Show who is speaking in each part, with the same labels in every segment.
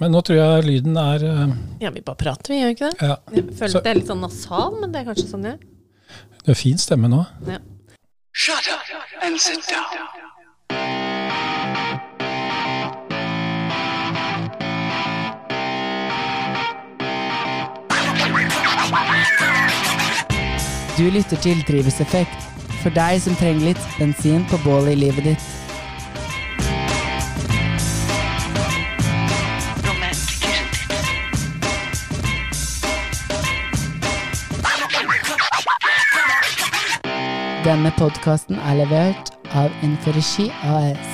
Speaker 1: Men nå tror jeg lyden er uh,
Speaker 2: Ja, vi bare prater, vi gjør ikke det?
Speaker 1: Ja.
Speaker 2: Jeg føler
Speaker 1: Så-
Speaker 2: at det er litt sånn nasal, men det er kanskje sånn jeg er.
Speaker 1: Det er fin stemme nå.
Speaker 2: Ja.
Speaker 3: Shut up and sit down.
Speaker 4: Du lytter til Drivhuseffekt, for deg som trenger litt bensin på bålet i livet ditt. Denne podkasten er levert av Inforegi AS.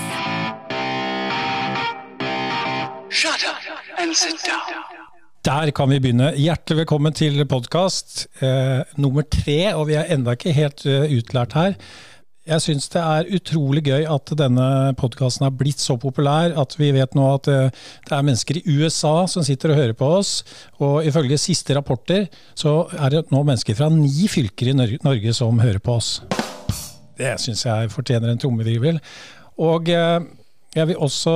Speaker 3: Shut up and sit down.
Speaker 1: Der kan vi begynne. Hjertelig velkommen til podkast eh, nummer tre, og vi er enda ikke helt uh, utlært her. Jeg syns det er utrolig gøy at denne podkasten har blitt så populær at vi vet nå at eh, det er mennesker i USA som sitter og hører på oss. Og ifølge siste rapporter så er det nå mennesker fra ni fylker i Norge som hører på oss. Det syns jeg fortjener en trommevirvel. Og eh, jeg vil også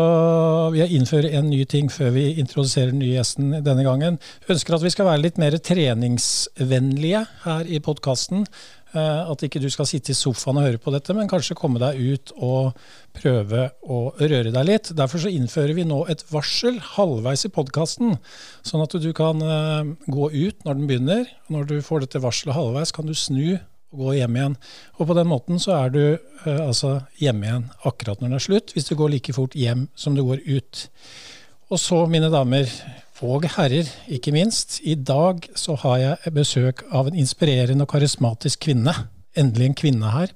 Speaker 1: vil innføre en ny ting før vi introduserer den nye gjesten denne gangen. Jeg ønsker at vi skal være litt mer treningsvennlige her i podkasten. At ikke du skal sitte i sofaen og høre på dette, men kanskje komme deg ut og prøve å røre deg litt. Derfor så innfører vi nå et varsel halvveis i podkasten, sånn at du kan eh, gå ut når den begynner. Når du får dette varselet halvveis, kan du snu og gå hjem igjen. Og på den måten så er du eh, altså hjemme igjen akkurat når den er slutt, hvis du går like fort hjem som du går ut. Og så, mine damer og herrer, ikke minst, i dag så har jeg besøk av en inspirerende og karismatisk kvinne. Endelig en kvinne her.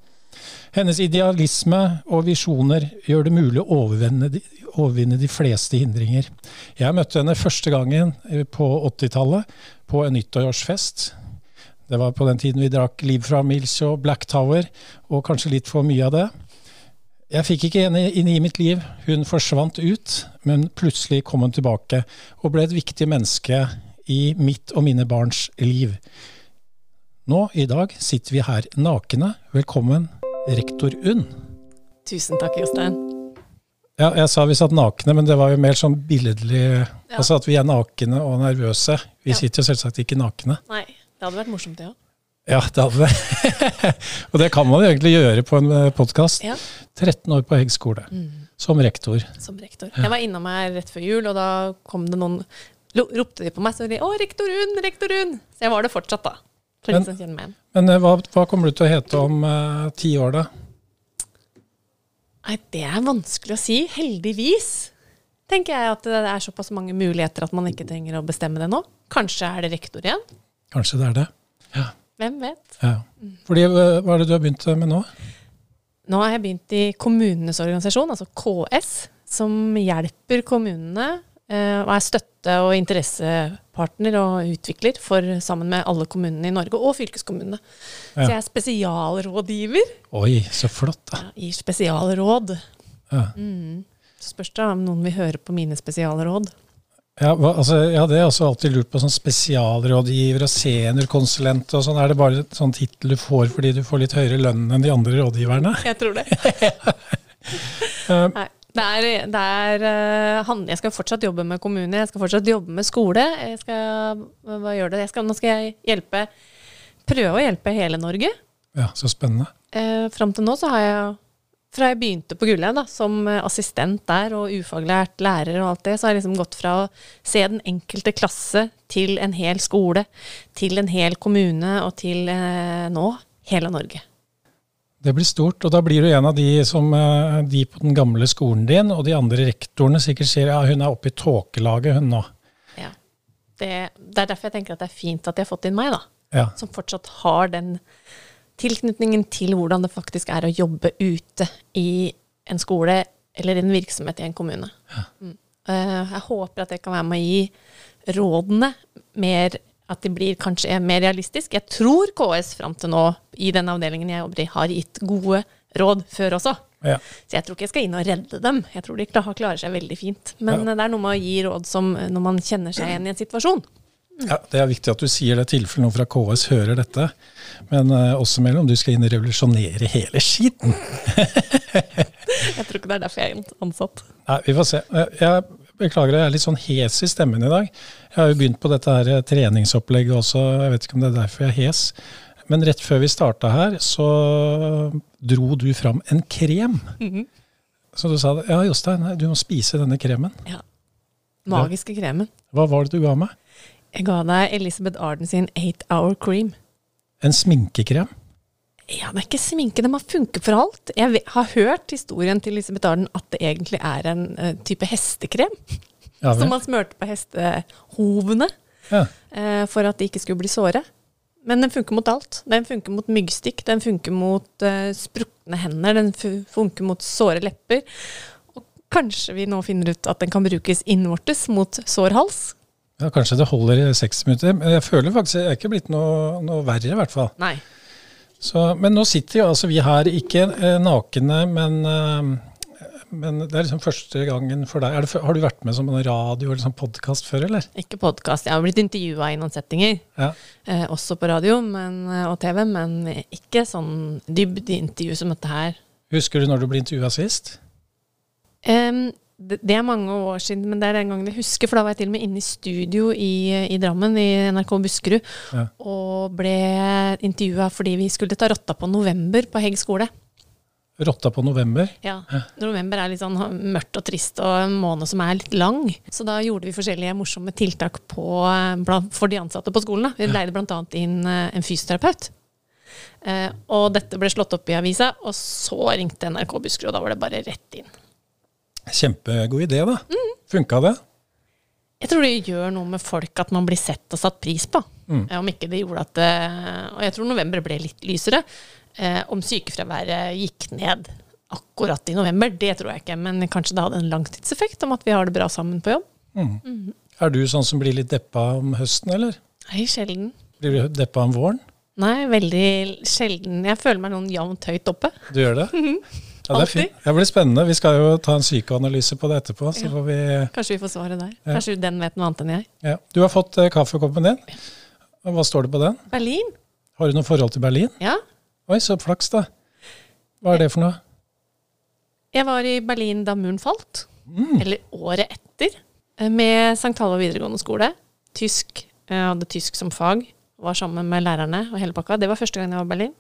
Speaker 1: Hennes idealisme og visjoner gjør det mulig å overvinne de, overvinne de fleste hindringer. Jeg møtte henne første gangen eh, på 80-tallet på en nyttårsfest. Det var på den tiden vi drakk Liv fra Mills og Black Tower, og kanskje litt for mye av det. Jeg fikk ikke henne inn i mitt liv. Hun forsvant ut, men plutselig kom hun tilbake og ble et viktig menneske i mitt og mine barns liv. Nå, i dag, sitter vi her nakne. Velkommen, rektor Unn.
Speaker 2: Tusen takk, Jostein.
Speaker 1: Ja, jeg sa vi satt nakne, men det var jo mer sånn billedlig Altså at vi er nakne og nervøse. Vi
Speaker 2: Ja.
Speaker 1: sitter jo selvsagt ikke nakne.
Speaker 2: Nei, det hadde vært morsomt, det òg.
Speaker 1: Ja, det hadde det. og det kan man jo egentlig gjøre på en podkast.
Speaker 2: Ja.
Speaker 1: 13 år på Hegg skole, som rektor.
Speaker 2: Som rektor. Jeg var innom her rett før jul, og da kom det noen Ropte de på meg så de 'Å, rektor Unn, rektor Unn'. Så jeg var det fortsatt, da. For
Speaker 1: Men-
Speaker 2: de som meg.
Speaker 1: Men eh, hva, hva kommer du til å hete om uh, ti år, da?
Speaker 2: Nei, det er vanskelig å si. Heldigvis tenker jeg at det er såpass mange muligheter at man ikke trenger å bestemme det nå. Kanskje er det rektor igjen?
Speaker 1: Kanskje det er det?
Speaker 2: Hvem vet?
Speaker 1: ja. Fordi, eh, hva er det du har begynt med nå?
Speaker 2: Nå har jeg begynt i kommunenes organisasjon, altså KS, som hjelper kommunene eh, og er støtte- og interessepartner og utvikler for sammen med alle kommunene i Norge, og fylkeskommunene.
Speaker 1: Ja.
Speaker 2: Så jeg er spesialrådgiver.
Speaker 1: Oi, så flott, da.
Speaker 2: Ja, gir spesialråd.
Speaker 1: Ja.
Speaker 2: Så spørs det om noen vil høre på mine spesialråd.
Speaker 1: Ja, hva, altså, ja, det er også alltid lurt på sånn spesialrådgiver og seniorkonsulent og sånn. Er det bare sånn tittel du får fordi du får litt høyere lønn enn de andre rådgiverne?
Speaker 2: Jeg tror det.
Speaker 1: Eh,
Speaker 2: Nei. Det er, det er eh, han, Jeg skal fortsatt jobbe med kommune, jeg skal fortsatt jobbe med skole. Jeg skal, hva gjør det? Jeg skal, nå skal jeg hjelpe Prøve å hjelpe hele Norge.
Speaker 1: Ja, så spennende.
Speaker 2: Eh, Fram til nå så har jeg Fra jeg begynte på da, som eh, assistent der og ufaglært lærer og alt det, så har jeg liksom gått fra å se den enkelte klasse til en hel skole, til en hel kommune og til eh, nå hele Norge.
Speaker 1: Det blir stort, og da blir du en av de som eh, de på den gamle skolen din, og de andre rektorene sikkert sier ja, hun er oppe i tåkelaget, hun nå.
Speaker 2: Ja. Det, det er derfor jeg tenker at det er fint at de har fått inn meg, da.
Speaker 1: Ja.
Speaker 2: Som fortsatt har den tilknytningen til hvordan det faktisk er å jobbe ute i en skole eller en virksomhet i en kommune. Mm. Eh, Jeg håper at jeg kan være med å gi rådene mer at de blir kanskje mer realistiske. Jeg tror KS fram til nå, i den avdelingen jeg jobber i, har gitt gode råd før også.
Speaker 1: Ja.
Speaker 2: Så jeg tror ikke jeg skal inn og redde dem. Jeg tror de klarer seg veldig fint. Men
Speaker 1: Ja.
Speaker 2: det er noe med å gi råd som når man kjenner seg igjen i en situasjon.
Speaker 1: Ja, Det er viktig at du sier det i tilfelle noen fra KS hører dette. Men uh, også mellom du skal inn og revolusjonere hele skiten.
Speaker 2: Jeg tror ikke det er derfor jeg er ansatt.
Speaker 1: Nei, vi får se. Eh, Jeg Beklager, jeg er litt sånn hes i stemmen i dag. Jeg har jo begynt på dette her treningsopplegget også, jeg vet ikke om det er derfor jeg er hes. Men rett før vi starta her, så dro du fram en krem.
Speaker 2: Mhm.
Speaker 1: Så du sa ja, Jostein, du må spise denne kremen.
Speaker 2: Ja. Magiske kremen.
Speaker 1: Hva var det du ga meg?
Speaker 2: Jeg ga deg Elisabeth Arden sin 8 Hour Cream.
Speaker 1: En sminkekrem?
Speaker 2: Ja, det er ikke sminke, Den må funke for alt. Jeg har hørt historien til Elisabeth Arden at det egentlig er en eh, type hestekrem
Speaker 1: Ja,
Speaker 2: som man smørte på hestehovene
Speaker 1: ja.
Speaker 2: eh, for at de ikke skulle bli såre. Men den funker mot alt. Den funker mot myggstikk, den funker mot uh, sprukne hender, den funker mot såre lepper. Og kanskje vi nå finner ut at den kan brukes innvortes mot sår hals?
Speaker 1: Ja, kanskje det holder i seks minutter. Men jeg føler faktisk jeg er ikke blitt noe, noe verre, i hvert fall.
Speaker 2: Nei.
Speaker 1: Så, men nå sitter jo altså vi her, ikke eh, nakne, men, eh, men det er liksom første gangen for deg. Er det, har du vært med som en radio eller sånn podkast før, eller?
Speaker 2: Ikke podkast. Jeg har blitt intervjua i noen settinger,
Speaker 1: Ja.
Speaker 2: eh, også på radio men, eh, og TV, men ikke sånn dybdeintervju som dette her.
Speaker 1: Husker du når du ble intervjua sist?
Speaker 2: Em, det, det er mange år siden, men det er den gangen jeg husker, for da var jeg til og med inne i studio i, i Drammen, i NRK Buskerud,
Speaker 1: Ja.
Speaker 2: og ble intervjua fordi vi skulle ta rotta på november på Hegg skole.
Speaker 1: Rotta på november?
Speaker 2: Ja. November er litt sånn mørkt og trist, og en måned som er litt lang. Så da gjorde vi forskjellige morsomme tiltak på, for de ansatte på skolen. Da. Vi leide bl.a. inn eh, en fysioterapeut. Eh, og dette ble slått opp i avisa, og så ringte NRK Buskerud, og da var det bare rett inn.
Speaker 1: Kjempegod idé, da.
Speaker 2: Mm.
Speaker 1: Funka det?
Speaker 2: Jeg tror det gjør noe med folk at man blir sett og satt pris på. Mm. Om ikke det gjorde at eh, Og jeg tror november ble litt lysere. Eh, om sykefraværet gikk ned akkurat i november, det tror jeg ikke. Men kanskje det hadde en langtidseffekt om at vi har det bra sammen på jobb.
Speaker 1: Er du sånn som blir litt deppa om høsten, eller?
Speaker 2: Nei, sjelden.
Speaker 1: Blir du deppa om våren?
Speaker 2: Nei, veldig sjelden. Jeg føler meg noen jevnt høyt oppe.
Speaker 1: Du gjør det? Ja, det er fint. Det blir spennende. Vi skal jo ta en psykoanalyse på det etterpå. så
Speaker 2: Ja.
Speaker 1: får vi...
Speaker 2: Kanskje vi får svaret der. Kanskje den vet noe annet enn jeg.
Speaker 1: Ja. Du har fått eh, kaffekoppen din. Hva står det på den?
Speaker 2: Berlin?
Speaker 1: Har du noe forhold til Berlin?
Speaker 2: Ja.
Speaker 1: Oi, så flaks, da. Hva er det for noe?
Speaker 2: Jeg var i Berlin da muren falt.
Speaker 1: Mm.
Speaker 2: Eller året etter. eh, Med St. Halvor videregående skole. Tysk. Jeg hadde tysk som fag. Var sammen med lærerne og hele pakka. Det var første gang jeg var i Berlin.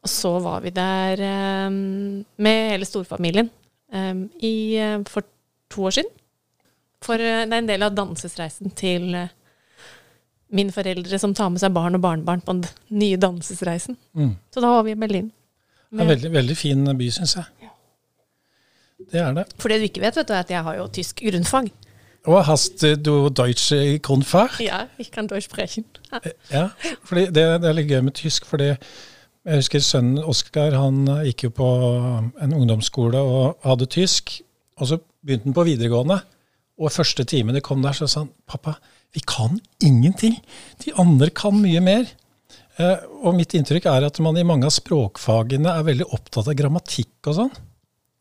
Speaker 2: Og så var vi der um, med hele storfamilien um, i, eh, for to år siden. For det er en del av dansesreisen til mine foreldre som tar med seg barn og barnebarn på den nye dansesreisen.
Speaker 1: Mm.
Speaker 2: Så da var vi i Berlin.
Speaker 1: Det er en veldig, veldig fin by, syns jeg. Det er det.
Speaker 2: For det du ikke vet, vet du, er at jeg har jo tysk grunnfag.
Speaker 1: Og hast du Deutsche Grundfach?
Speaker 2: Ja, ich kann Deutsch sprechen. Ja.
Speaker 1: Ja, fordi det, det er litt gøy med tysk, fordi jeg husker sønnen Oskar han gikk jo på en ungdomsskole og hadde tysk. Og så begynte han på videregående, og første timen de kom der, så sa han pappa, vi kan ingenting. De andre kan mye mer. Eh, og mitt inntrykk er at man i mange av språkfagene er veldig opptatt av grammatikk og sånn.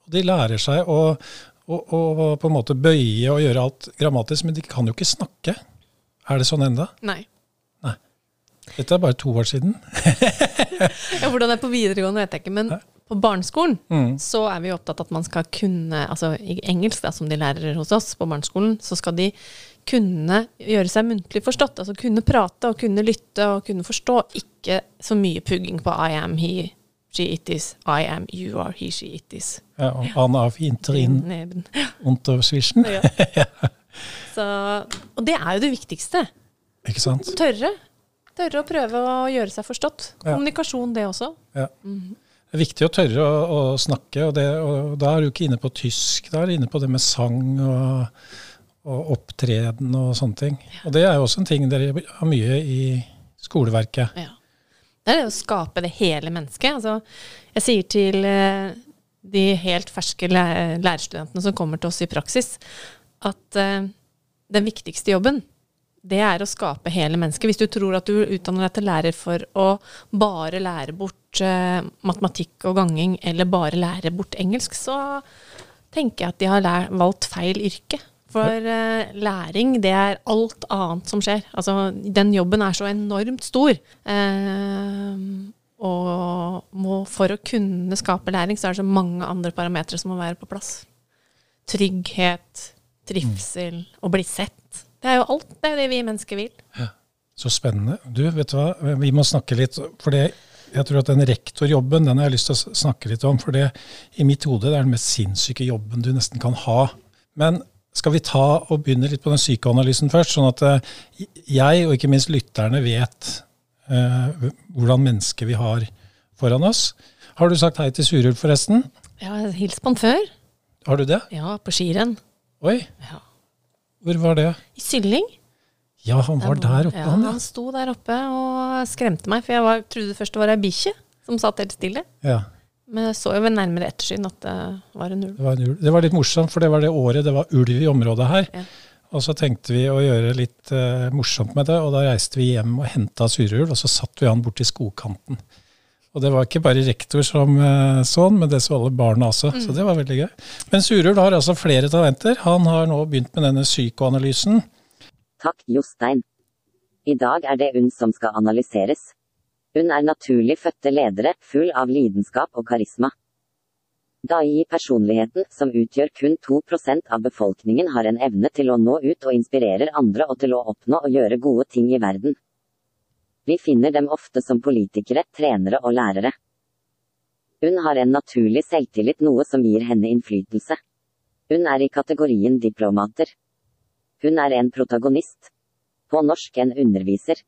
Speaker 1: Og de lærer seg å, å, å på en måte bøye og gjøre alt grammatisk, men de kan jo ikke snakke. Er det sånn enda?
Speaker 2: Nei.
Speaker 1: Dette er bare to år siden.
Speaker 2: Ja, hvordan det er på videregående, vet jeg ikke. Men på barneskolen
Speaker 1: Mm.
Speaker 2: så er vi opptatt av at man skal kunne Altså i engelsk, da, som de lærer hos oss på barneskolen, så skal de kunne gjøre seg muntlig forstått. Altså kunne prate og kunne lytte og kunne forstå. Ikke så mye pugging på I am, he, she, it is. I am, you are, he, she, it is.
Speaker 1: Ja, og an av interin
Speaker 2: Neben. Ja. Så, og det er jo det viktigste.
Speaker 1: Ikke sant?
Speaker 2: Tørre. Tørre å prøve å gjøre seg forstått.
Speaker 1: Ja.
Speaker 2: Kommunikasjon, det også.
Speaker 1: Ja. Det er viktig å tørre å, å snakke, og, det, og da er du ikke inne på tysk. Da er du inne på det med sang og, og opptreden og sånne ting. Og det er jo også en ting dere har mye i skoleverket.
Speaker 2: Ja. Det er det å skape det hele mennesket. Altså, jeg sier til eh, de helt ferske læ- lærerstudentene som kommer til oss i praksis, at eh, den viktigste jobben, det er å skape hele mennesket. Hvis du tror at du utdanner deg til lærer for å bare lære bort uh, matematikk og ganging, eller bare lære bort engelsk, så tenker jeg at de har lær, valgt feil yrke. For uh, læring, det er alt annet som skjer. Altså, den jobben er så enormt stor. Uh, og må, for å kunne skape læring, så er det så mange andre parametere som må være på plass. Trygghet, trivsel, å bli sett. Det er jo alt. Det er jo det vi mennesker vil.
Speaker 1: Så spennende. Du, vet du hva, vi må snakke litt, for det, jeg tror at den rektorjobben den har jeg lyst til å snakke litt om. For det i mitt hode det er den mest sinnssyke jobben du nesten kan ha. Men skal vi ta og begynne litt på den psykoanalysen først, sånn at eh, jeg, og ikke minst lytterne, vet eh, hvordan mennesker vi har foran oss. Har du sagt hei til Surulf, forresten?
Speaker 2: Jeg har hilst på han før.
Speaker 1: Har du det?
Speaker 2: Ja, på skirenn.
Speaker 1: Oi,
Speaker 2: Ja.
Speaker 1: Hvor var det?
Speaker 2: I Sylling.
Speaker 1: Ja, han var der oppe,
Speaker 2: ja,
Speaker 1: han, ja.
Speaker 2: Han sto der oppe og skremte meg, for jeg var, trodde først det var ei bikkje som satt helt stille.
Speaker 1: ja.
Speaker 2: Men jeg så jo ved nærmere ettersyn at det var en ulv.
Speaker 1: Det var, en ulv. det var litt morsomt, for det var det året det var ulv i området her.
Speaker 2: Ja.
Speaker 1: Og så tenkte vi å gjøre litt uh, morsomt med det, og da reiste vi hjem og henta surulv, og så satt vi han borti skogkanten. Og det var ikke bare rektor som sånn, men det så alle barna også. Så det var veldig gøy. Men Surul har altså flere talenter. Han har nå begynt med denne psykoanalysen.
Speaker 5: Takk, Jostein. I dag er det UNN som skal analyseres. UNN er naturlig fødte ledere, full av lidenskap og karisma. DAI-personligheten, som utgjør kun 2% av befolkningen, har en evne til å nå ut og inspirerer andre og til å oppnå og gjøre gode ting i verden. Vi finner dem ofte som politikere, trenere og lærere. Hun har en naturlig selvtillit, noe som gir henne innflytelse. Hun er i kategorien diplomater. Hun er en protagonist. På norsk en underviser.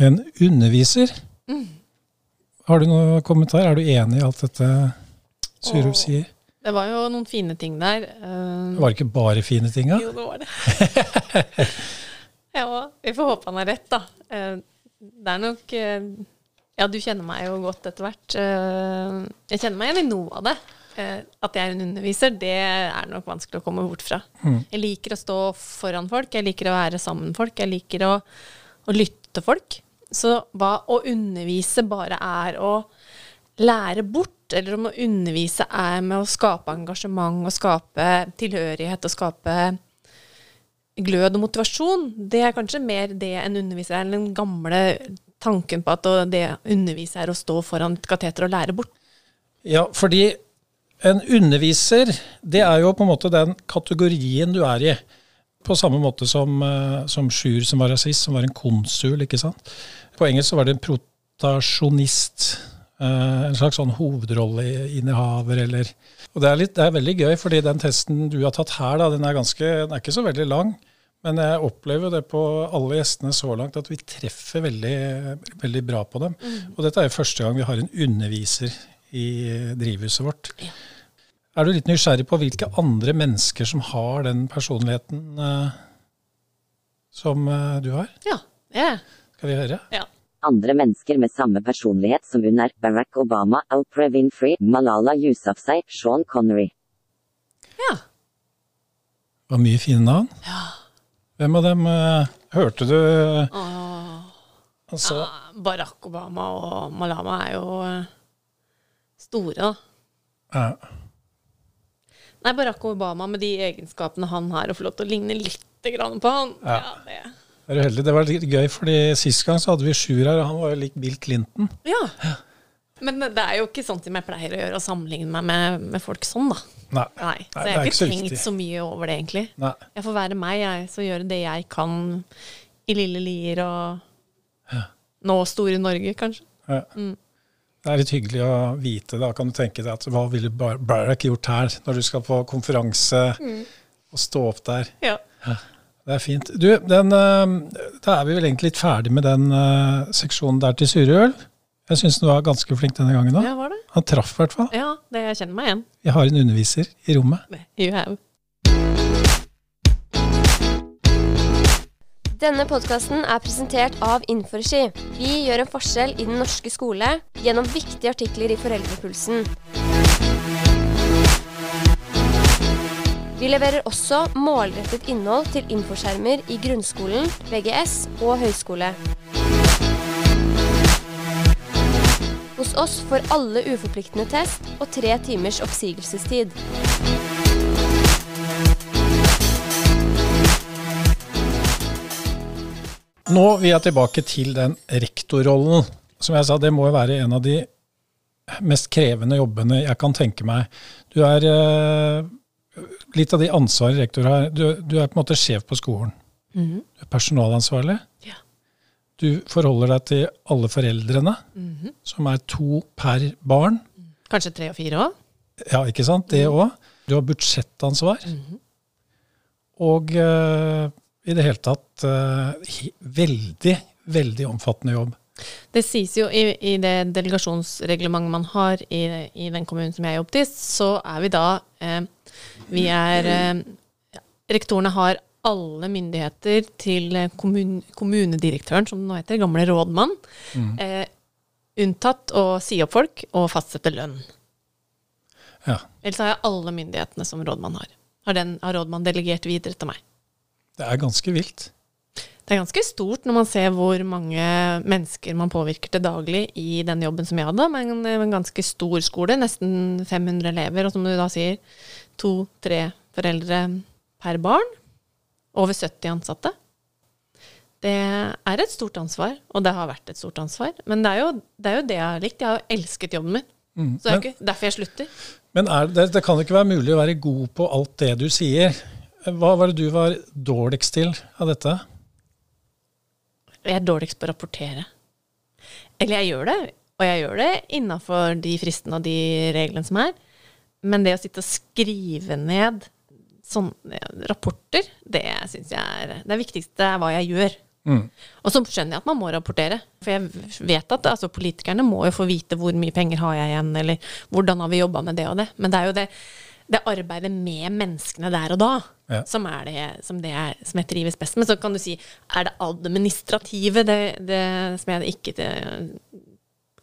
Speaker 1: En underviser. Har du noen kommentar? Er du enig i alt dette
Speaker 2: Syrup
Speaker 1: sier?
Speaker 2: Det var jo noen fine ting der. eh,
Speaker 1: Det var ikke bare fine ting, da?
Speaker 2: Jo, det var det. ja, vi får håpe han har rett, da. Det er nok eh, Ja, du kjenner meg jo godt etter hvert. Eh, Jeg kjenner meg igjen i noe av det. Eh, At jeg er en underviser, det er nok vanskelig å komme bort fra. Jeg liker å stå foran folk, jeg liker å være sammen med folk, jeg liker å, å lytte til folk. Så hva å undervise bare er å lære bort, eller om å undervise er med å skape engasjement og skape tilhørighet og skape glød og motivasjon, det er kanskje mer det en underviser er, enn den gamle tanken på at det å undervise er å stå foran et kateter og lære bort.
Speaker 1: Ja, fordi en underviser, det er jo på en måte den kategorien du er i. På samme måte som, eh, som Sjur som var rasist, som var en konsul, ikke sant. På engelsk så var det en protasjonist. Eh, En slags sånn hovedrolleinnehaver, eller Og det er, litt, det er veldig gøy, fordi den testen du har tatt her, da, den er, ganske, den er ikke så veldig lang. Men jeg opplever det på alle gjestene så langt at vi treffer veldig, veldig bra på dem. Og dette er jo første gang vi har en underviser i drivhuset vårt.
Speaker 2: Ja.
Speaker 1: Er du litt nysgjerrig på hvilke andre mennesker som har den personligheten eh, som eh, du har?
Speaker 2: Ja, ja,
Speaker 1: Skal vi høre?
Speaker 2: ja.
Speaker 5: Andre mennesker med samme personlighet som hun er Barack Obama, Oprah Winfrey, Malala Yousafzai, Sean Connery.
Speaker 2: ja.
Speaker 1: Det var mye fine navn.
Speaker 2: Ja.
Speaker 1: Hvem av dem uh, hørte du?
Speaker 2: Uh,
Speaker 1: Altså,
Speaker 2: Ja, Barack Obama og Malama er jo uh, store, da.
Speaker 1: ja.
Speaker 2: Nei, Barack Obama med de egenskapene han har, og få lov til å ligne litt grann på han.
Speaker 1: Ja.
Speaker 2: Ja, det.
Speaker 1: Er du heldig? Det var litt gøy, fordi sist gang så hadde vi Sjur her, og han var jo lik Bill Clinton.
Speaker 2: ja. Men det er jo ikke sånn som jeg pleier å gjøre, å sammenligne meg med, med folk sånn, da.
Speaker 1: Nei,
Speaker 2: Nei, så jeg har ikke tenkt
Speaker 1: viktig.
Speaker 2: så mye over det, egentlig.
Speaker 1: Nei.
Speaker 2: Jeg får være meg, jeg, så gjøre det jeg kan i lille Lier og nå store Norge, kanskje.
Speaker 1: Ja. Det er litt hyggelig å vite. Da kan du tenke deg at hva ville Barack gjort her, når du skal på konferanse og stå opp der.
Speaker 2: Ja.
Speaker 1: Det er fint. Du, den, eh, da er vi vel egentlig litt ferdig med den eh, seksjonen der til Surøl. Jeg syns du var ganske flink denne gangen òg.
Speaker 2: ja, var det?
Speaker 1: Han traff i hvert fall.
Speaker 2: Ja, det jeg kjenner meg igjen.
Speaker 1: Jeg har en underviser i rommet.
Speaker 2: You have.
Speaker 6: Denne podkasten er presentert av Inforegi. Vi gjør en forskjell i den norske skole gjennom viktige artikler i Foreldrepulsen. Vi leverer også målrettet innhold til infoskjermer i grunnskolen, VGS og høyskole. Hos oss får alle uforpliktende test og tre timers oppsigelsestid.
Speaker 1: Nå vil jeg tilbake til den rektorrollen. Som jeg sa, det må jo være en av de mest krevende jobbene jeg kan tenke meg. Du er eh, litt av de ansvaret rektor har. Du, du er på en måte sjef på skolen.
Speaker 2: Mm.
Speaker 1: Du er personalansvarlig.
Speaker 2: Ja.
Speaker 1: Du forholder deg til alle foreldrene,
Speaker 2: mm.
Speaker 1: som er to per barn.
Speaker 2: Kanskje tre og fire òg?
Speaker 1: Ja, ikke sant? Det òg. Du har budsjettansvar. Og uh, i det hele tatt uh, veldig, veldig omfattende jobb.
Speaker 2: Det sies jo i, i det delegasjonsreglementet man har i, i den kommunen som jeg jobber i, så er vi da eh, Vi er eh, Rektorene har alle myndigheter til eh, kommun, kommunedirektøren, som det nå heter, gamle rådmann, eh, unntatt å si opp folk og fastsette lønn.
Speaker 1: Ja.
Speaker 2: Ellers har jeg alle myndighetene som rådmann har. Har, den, har rådmann delegert videre til meg.
Speaker 1: Det er ganske vilt.
Speaker 2: Det er ganske stort når man ser hvor mange mennesker man påvirker til daglig i den jobben som jeg hadde, med en, en ganske stor skole, nesten 500 elever, og som du da sier, to-tre foreldre per barn. Over 70 ansatte. Det er et stort ansvar, og det har vært et stort ansvar. Men det er jo det, er jo det jeg har likt. Jeg har jo elsket jobben min.
Speaker 1: Mm.
Speaker 2: Så det er jo ikke derfor jeg slutter.
Speaker 1: men er det, det kan ikke være mulig å være god på alt det du sier. Hva var det du var dårligst til av dette?
Speaker 2: Jeg er dårligst på å rapportere. Eller jeg gjør det, og jeg gjør det innafor de fristene og de reglene som er. Men det å sitte og skrive ned sånne rapporter, det syns jeg er Det viktigste er hva jeg gjør.
Speaker 1: Mm.
Speaker 2: Og så skjønner jeg at man må rapportere. For jeg vet at altså, politikerne må jo få vite hvor mye penger har jeg igjen, eller hvordan har vi jobba med det og det. Men det er jo det, det arbeidet med menneskene der og da
Speaker 1: Ja.
Speaker 2: som er det som, det er, som jeg trives best med. Så kan du si er det administrative det, det som jeg ikke det,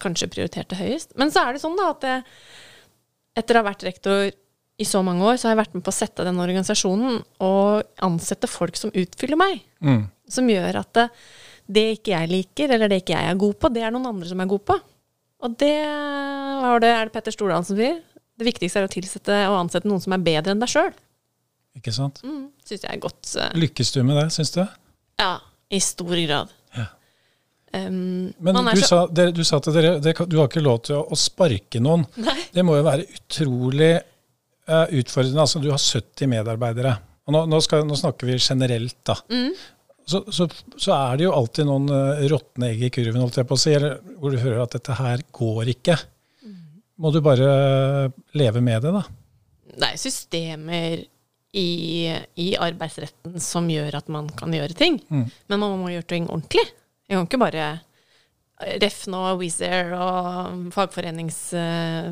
Speaker 2: kanskje prioriterte høyest. Men så er det sånn da at jeg, etter å ha vært rektor i så mange år, så har jeg vært med på å sette den organisasjonen og ansette folk som utfyller meg
Speaker 1: Mm.
Speaker 2: som gjør at det, det ikke jeg liker, eller det ikke jeg er god på, det er noen andre som er god på. Og det, hva det er det Petter Stordalen som sier. Det viktigste er å tilsette og ansette noen som er bedre enn deg sjøl.
Speaker 1: Ikke sant?
Speaker 2: Mm, synes jeg er godt. eh,
Speaker 1: Lykkes du med det, syns du?
Speaker 2: Ja, i stor grad. Um,
Speaker 1: Men du
Speaker 2: så-
Speaker 1: sa, det, du sa til dere det, du har ikke lov til å, å sparke noen.
Speaker 2: Nei.
Speaker 1: Det må jo være utrolig uh, utfordrende. Altså, du har 70 medarbeidere. Og nå, nå, skal, nå snakker vi generelt, da.
Speaker 2: Mm.
Speaker 1: Så, så, så er det jo alltid noen uh, råtne egg i kurven, holdt jeg på å si, eller hvor du hører at dette her går ikke.
Speaker 2: Mm.
Speaker 1: Må du bare leve med det, da.
Speaker 2: Det er systemer i, i arbeidsretten som gjør at man kan gjøre ting.
Speaker 1: Mm.
Speaker 2: Men man må gjøre ting ordentlig. Jeg kan ikke bare Ref nå, Wizz Air og fagforenings... eh,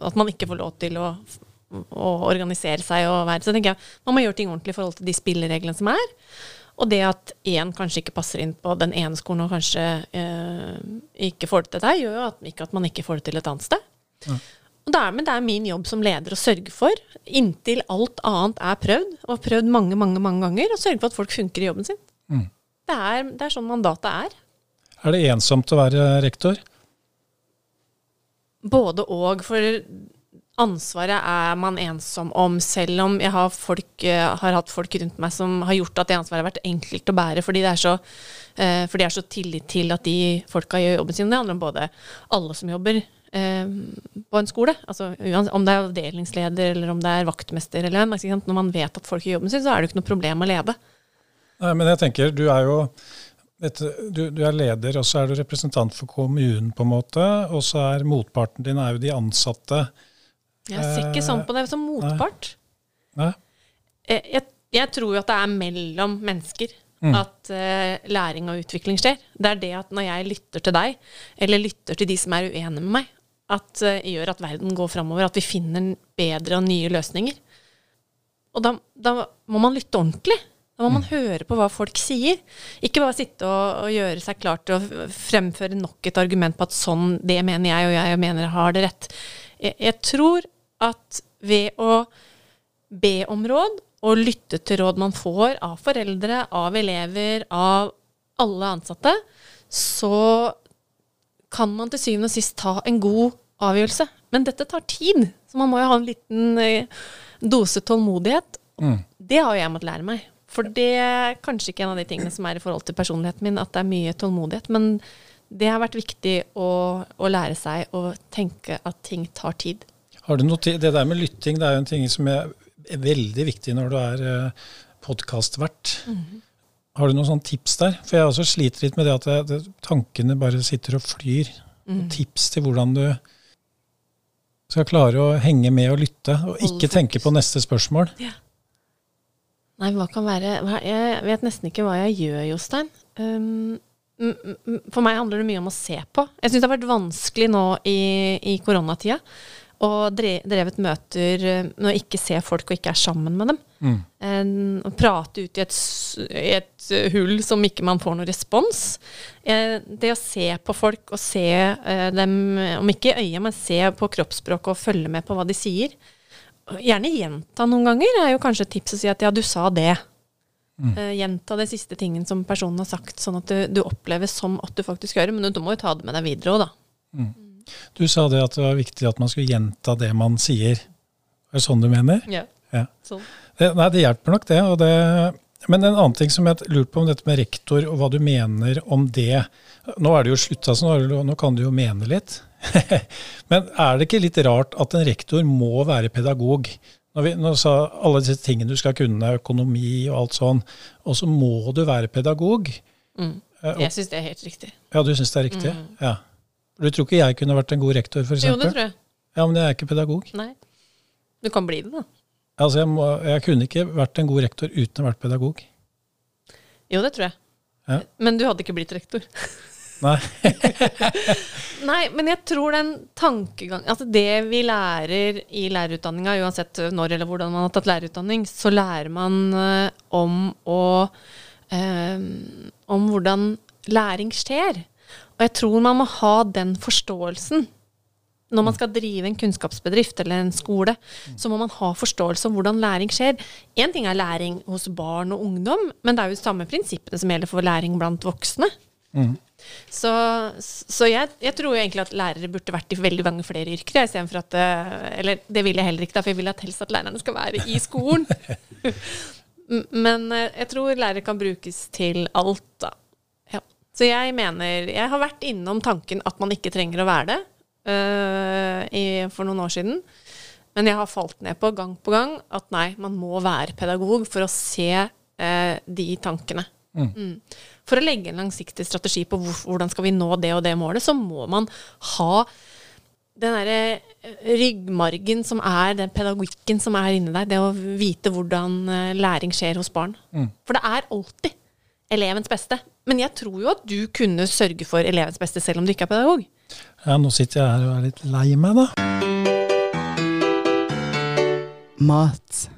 Speaker 2: at man ikke får lov til å, å organisere seg og være Så tenker jeg man må gjøre ting ordentlig i forhold til de spillereglene som er. Og det at én kanskje ikke passer inn på den ene skolen og kanskje eh, ikke får det til der, gjør jo at, ikke at man ikke får det til et annet sted. Og det er, men det er min jobb som leder å sørge for, inntil alt annet er prøvd, og prøvd mange, mange mange ganger, å sørge for at folk funker i jobben sin.
Speaker 1: Mm.
Speaker 2: Det, er, det er sånn mandatet er.
Speaker 1: Er det ensomt å være rektor?
Speaker 2: Både og, for ansvaret er man ensom om, selv om jeg har, folk, eh, har hatt folk rundt meg som har gjort at det ansvaret har vært enkelt å bære, fordi det er så, eh, fordi jeg har så tillit til at de folka gjør jobben sin. Det handler om både alle som jobber eh, på en skole, altså om det er avdelingsleder eller om det er vaktmester eller hvem. Når man vet at folk gjør jobben sin, så er det jo ikke noe problem å lede.
Speaker 1: Nei, men jeg tenker, du er jo du, du er leder, og så er du representant for kommunen, på en måte. Og så er motparten din er jo de ansatte.
Speaker 2: Jeg ser ikke sånn på det som motpart.
Speaker 1: Nei?
Speaker 2: jeg, jeg, jeg tror jo at det er mellom mennesker
Speaker 1: Mm.
Speaker 2: at uh, læring og utvikling skjer. Det er det at når jeg lytter til deg, eller lytter til de som er uenige med meg, at uh, gjør at verden går framover, at vi finner bedre og nye løsninger. Og da, da må man lytte ordentlig. Da må man høre på hva folk sier. Ikke bare sitte og, og gjøre seg klar til å fremføre nok et argument på at sånn, det mener jeg, og jeg mener jeg har det rett. Jeg, jeg tror at ved å be om råd og lytte til råd man får av foreldre, av elever, av alle ansatte, så kan man til syvende og sist ta en god avgjørelse. Men dette tar tid, så man må jo ha en liten eh, dose tålmodighet.
Speaker 1: Mm.
Speaker 2: Det har jo jeg måttet lære meg. For det er kanskje ikke en av de tingene som er i forhold til personligheten min, at det er mye tålmodighet. Men det har vært viktig å, å lære seg å tenke at ting tar tid.
Speaker 1: Har du noe tid? Det der med lytting det er jo en ting som er veldig viktig når du er podkastvert. Mm -hmm. Har du noen sånne tips der? For jeg også sliter litt med det at det, det, tankene bare sitter og flyr. Og tips til hvordan du skal klare å henge med og lytte, og ikke tenke på neste spørsmål.
Speaker 2: Nei, hva kan være Jeg vet nesten ikke hva jeg gjør, Jostein. Um, for meg handler det mye om å se på. Jeg syns det har vært vanskelig nå i, i koronatida og dre, drevet møter eh, når jeg ikke ser folk og ikke er sammen med dem.
Speaker 1: Mm.
Speaker 2: Um, prate ut i et, i et eh, hull som ikke man får noen respons. Eh, det å se på folk og se eh, dem, om ikke i øyet, men se på kroppsspråket og følge med på hva de sier. Gjerne gjenta noen ganger, er jo kanskje et tips å si at ja, du sa det. Eh, gjenta det siste tingen som personen har sagt, sånn at du, du opplever som at du faktisk hører. Men du, du må jo ta det med deg videre òg, da.
Speaker 1: Du sa det at det var viktig at man skulle gjenta det man sier. Er det sånn du mener?
Speaker 2: Ja.
Speaker 1: Ja.
Speaker 2: Sånn.
Speaker 1: Det, nei, det hjelper nok, det. Det men en annen ting som jeg lurte på om dette med rektor, og hva du mener om det. Nå er det jo slutta, så nå, nå kan du jo mene litt. men er det ikke litt rart at en rektor må være pedagog? Når vi nå sa alle disse tingene du skal kunne, økonomi og alt sånn, og så må du være pedagog.
Speaker 2: Mm.
Speaker 1: Eh,
Speaker 2: Jeg syns det er helt riktig.
Speaker 1: ja, du syns det er riktig? Ja. Du tror ikke jeg kunne vært en god rektor, f.eks.?
Speaker 2: Jo, det tror jeg.
Speaker 1: Ja, men jeg er ikke pedagog.
Speaker 2: Nei. Du kan bli det, da.
Speaker 1: Altså, jeg, må, jeg kunne ikke vært en god rektor uten å ha vært pedagog.
Speaker 2: Jo, det tror jeg.
Speaker 1: Ja.
Speaker 2: Men du hadde ikke blitt rektor.
Speaker 1: Nei.
Speaker 2: Nei, men jeg tror den tankegang Altså det vi lærer i lærerutdanninga, uansett når eller hvordan man har tatt lærerutdanning, så lærer man eh, om å Um, Om hvordan læring skjer. Og jeg tror man må ha den forståelsen. Når man skal drive en kunnskapsbedrift eller en skole, så må man ha forståelse om hvordan læring skjer. Én ting er læring hos barn og ungdom, men det er jo samme prinsippene som gjelder for læring blant voksne. Så, så jeg, jeg tror jo egentlig at lærere burde vært i veldig mange flere yrker. jeg, Istedenfor at eh, Eller det vil jeg heller ikke, da, for jeg vil at helst at lærerne skal være i skolen. Men eh, jeg tror lærere kan brukes til alt, da. Ja. Så jeg mener Jeg har vært innom tanken at man ikke trenger å være det eh, i, for noen år siden. Men jeg har falt ned på gang på gang at nei, man må være pedagog for å se eh, de tankene. Mm. For å legge en langsiktig strategi på hvor, hvordan skal vi nå det og det målet, så må man ha den derre eh, ryggmargen som er den pedagogikken som er inni der. Det å vite hvordan eh, læring skjer hos barn. For det er alltid elevens beste. Men jeg tror jo at du kunne sørge for elevens beste selv om du ikke er pedagog.
Speaker 1: Ja, nå sitter jeg her og er litt lei meg, da.
Speaker 4: Mat.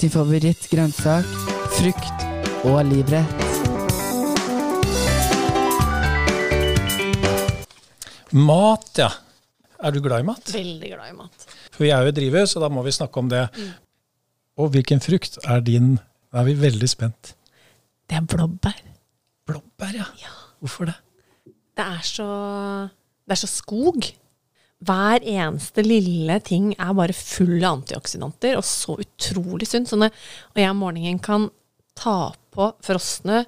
Speaker 4: Din favorittgrønnsak, frukt og livrett.
Speaker 1: Mat, ja. Er du glad i mat?
Speaker 2: Veldig glad i mat.
Speaker 1: For vi er jo i drivhus, så da må vi snakke om det. Og hvilken frukt er din Da er vi veldig spent.
Speaker 2: Det er blåbær.
Speaker 1: Blåbær, ja. Hvorfor det?
Speaker 2: Det er så Det er så skog. Hver eneste lille ting er bare full av antioksidanter, og så utrolig sunt. Sånn og jeg om morgenen kan ta på frosne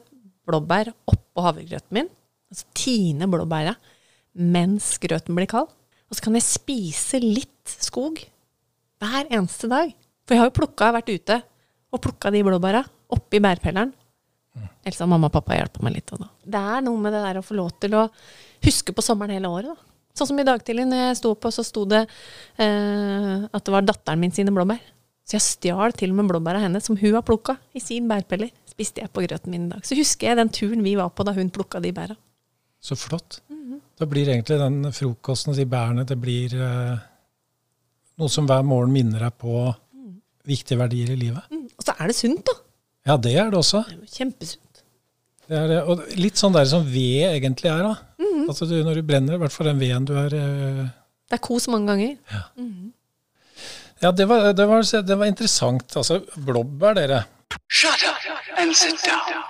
Speaker 2: blåbær oppå havregrøten min, altså tine blåbæra mens grøten blir kald, og så kan jeg spise litt skog hver eneste dag. For jeg har jo plukka, vært ute og plukka de blåbæra oppi bærpelleren. Ellers har mamma og pappa hjulpet meg litt. Da. Det er noe med det der å få lov til å huske på sommeren hele året. da. Sånn som i dag tidlig, når jeg sto og så sto det eh, at det var datteren min sine blåbær. Så jeg stjal til og med blåbæra hennes, som hun har plukka i sin bærpeller. Spiste jeg på grøten min i dag. Så husker jeg den turen vi var på da hun plukka de bæra.
Speaker 1: Så flott. Da blir egentlig den frokosten og de bærene det blir eh, noe som hver morgen minner deg på viktige verdier i livet.
Speaker 2: Mm. Og så er det sunt, da.
Speaker 1: Ja, det er det også.
Speaker 2: Det er jo Kjempesunt.
Speaker 1: Det er det. Og litt sånn der som ved egentlig er. da. Altså du, Når du brenner, i hvert fall den veden du er eh,
Speaker 2: Det er kos mange ganger.
Speaker 1: Ja, det var, det, var, det var interessant. Altså, blåbær, dere.
Speaker 3: Shut up and sit down.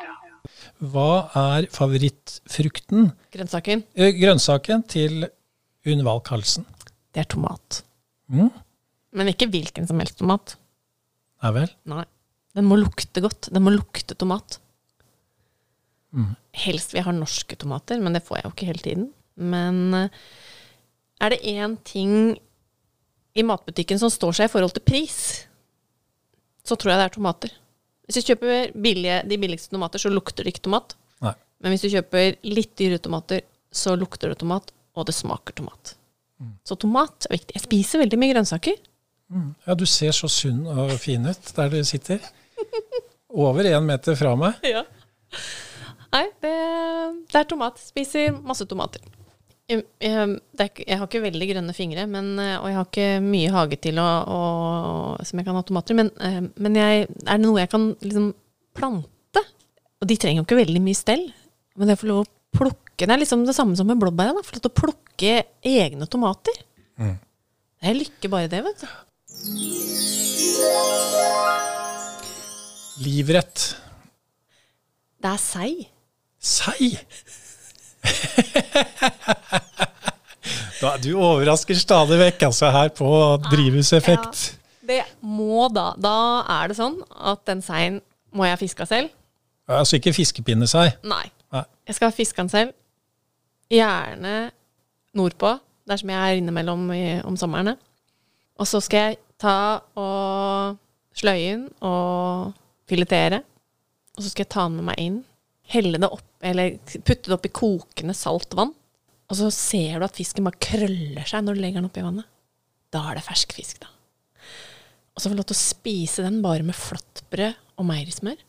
Speaker 1: Hva er favorittfrukten?
Speaker 2: Grønnsaken,
Speaker 1: Eh, Grønnsaken til Unn Karlsen.
Speaker 2: det er tomat.
Speaker 1: Mm.
Speaker 2: Men ikke hvilken som helst tomat.
Speaker 1: Nei vel?
Speaker 2: Nei. Den må lukte godt. Den må lukte tomat. Helst vil jeg ha norske tomater, men det får jeg jo ikke hele tiden. Men eh, er det én ting i matbutikken som står seg i forhold til pris, så tror jeg det er tomater. Hvis du kjøper billige, de billigste tomater, så lukter det ikke tomat.
Speaker 1: Nei.
Speaker 2: Men hvis du kjøper litt dyre tomater, så lukter det tomat, og det smaker tomat. Så tomat er viktig. Jeg spiser veldig mye grønnsaker.
Speaker 1: Ja, du ser så sunn og fin ut der du sitter. Over én meter fra meg.
Speaker 2: Ja. Nei, det, det er tomat. Spiser masse tomater. Jeg, jeg, har ikke veldig grønne fingre, men, eh, og jeg har ikke mye hage til å, å, som jeg kan ha tomater i, men, eh, men jeg, er det noe jeg kan liksom plante? Og de trenger jo ikke veldig mye stell, men jeg får lov å plukke Det er liksom det samme som med blåbæra. For Få lov til å plukke egne tomater. Det er lykke bare det, vet du.
Speaker 1: Livrett.
Speaker 2: Det er sei.
Speaker 1: Sei! da, du overrasker stadig vekk, altså, her på drivhuseffekt.
Speaker 2: Det må da. Da er det sånn at den seien må jeg fiske selv.
Speaker 1: Altså ikke fiskepinnesei.
Speaker 2: Nei.
Speaker 1: Nei.
Speaker 2: Jeg skal fiske den selv. Gjerne nordpå, der som jeg er innimellom i, om somrene. Og så skal jeg ta og sløye den og filetere. Og så skal jeg ta den med meg inn, helle det opp, eller putte det i kokende salt vann. Og så ser du at fisken bare krøller seg når du legger den oppi vannet. Da er det fersk fisk, da. Og så få lov til å spise den bare med flatbrød og meierismør.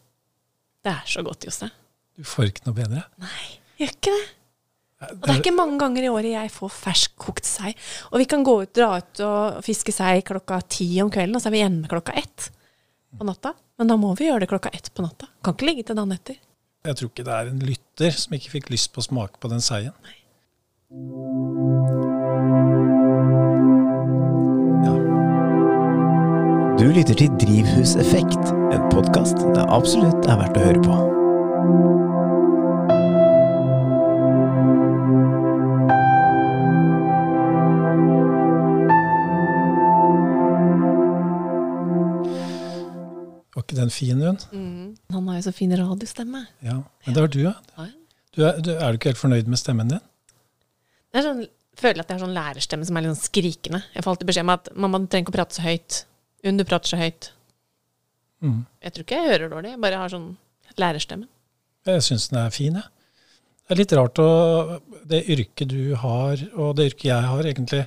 Speaker 2: Det er så godt, Josse.
Speaker 1: Du får ikke noe bedre.
Speaker 2: Nei, gjør ikke det. Og det er ikke mange ganger i året jeg får ferskkokt sei. Og vi kan gå ut, dra ut og fiske sei klokka ti om kvelden, og så er vi hjemme klokka ett på natta. Men da må vi gjøre det klokka ett på natta. Kan ikke ligge til dagen etter.
Speaker 1: Jeg tror ikke det er en lytter som ikke fikk lyst på å smake på den seien.
Speaker 7: Du lytter til Drivhuseffekt, en podkast det absolutt er verdt å høre på.
Speaker 1: Den fin, hun?
Speaker 2: Han har jo så fin radiostemme.
Speaker 1: Ja. Men det har du, ja. Du er, du, er du ikke helt fornøyd med stemmen din?
Speaker 2: Det er sånn, føler at jeg har sånn lærerstemme som er litt sånn skrikende. Jeg får alltid beskjed om at mamma, du trenger ikke å prate så høyt. Unn, du prater så høyt.
Speaker 1: Mm.
Speaker 2: Jeg tror ikke jeg hører dårlig, jeg bare har sånn lærerstemme.
Speaker 1: Jeg syns den er fin, jeg. Det er litt rart å Det yrket du har, og det yrket jeg har, egentlig,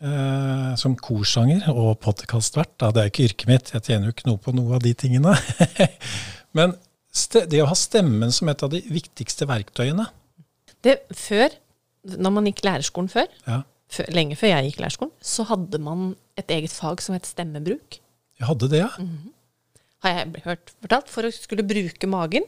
Speaker 1: eh, som korsanger og podkastvert Det er ikke yrket mitt, jeg tjener jo ikke noe på noe av de tingene. Men det å ha stemmen som et av de viktigste verktøyene
Speaker 2: Det, før, når man gikk lærerskolen før,
Speaker 1: ja,
Speaker 2: før, lenge før jeg gikk lærerskolen, så hadde man et eget fag som het stemmebruk.
Speaker 1: Jeg hadde det, ja.
Speaker 2: Har jeg hørt fortalt, for å skulle bruke magen.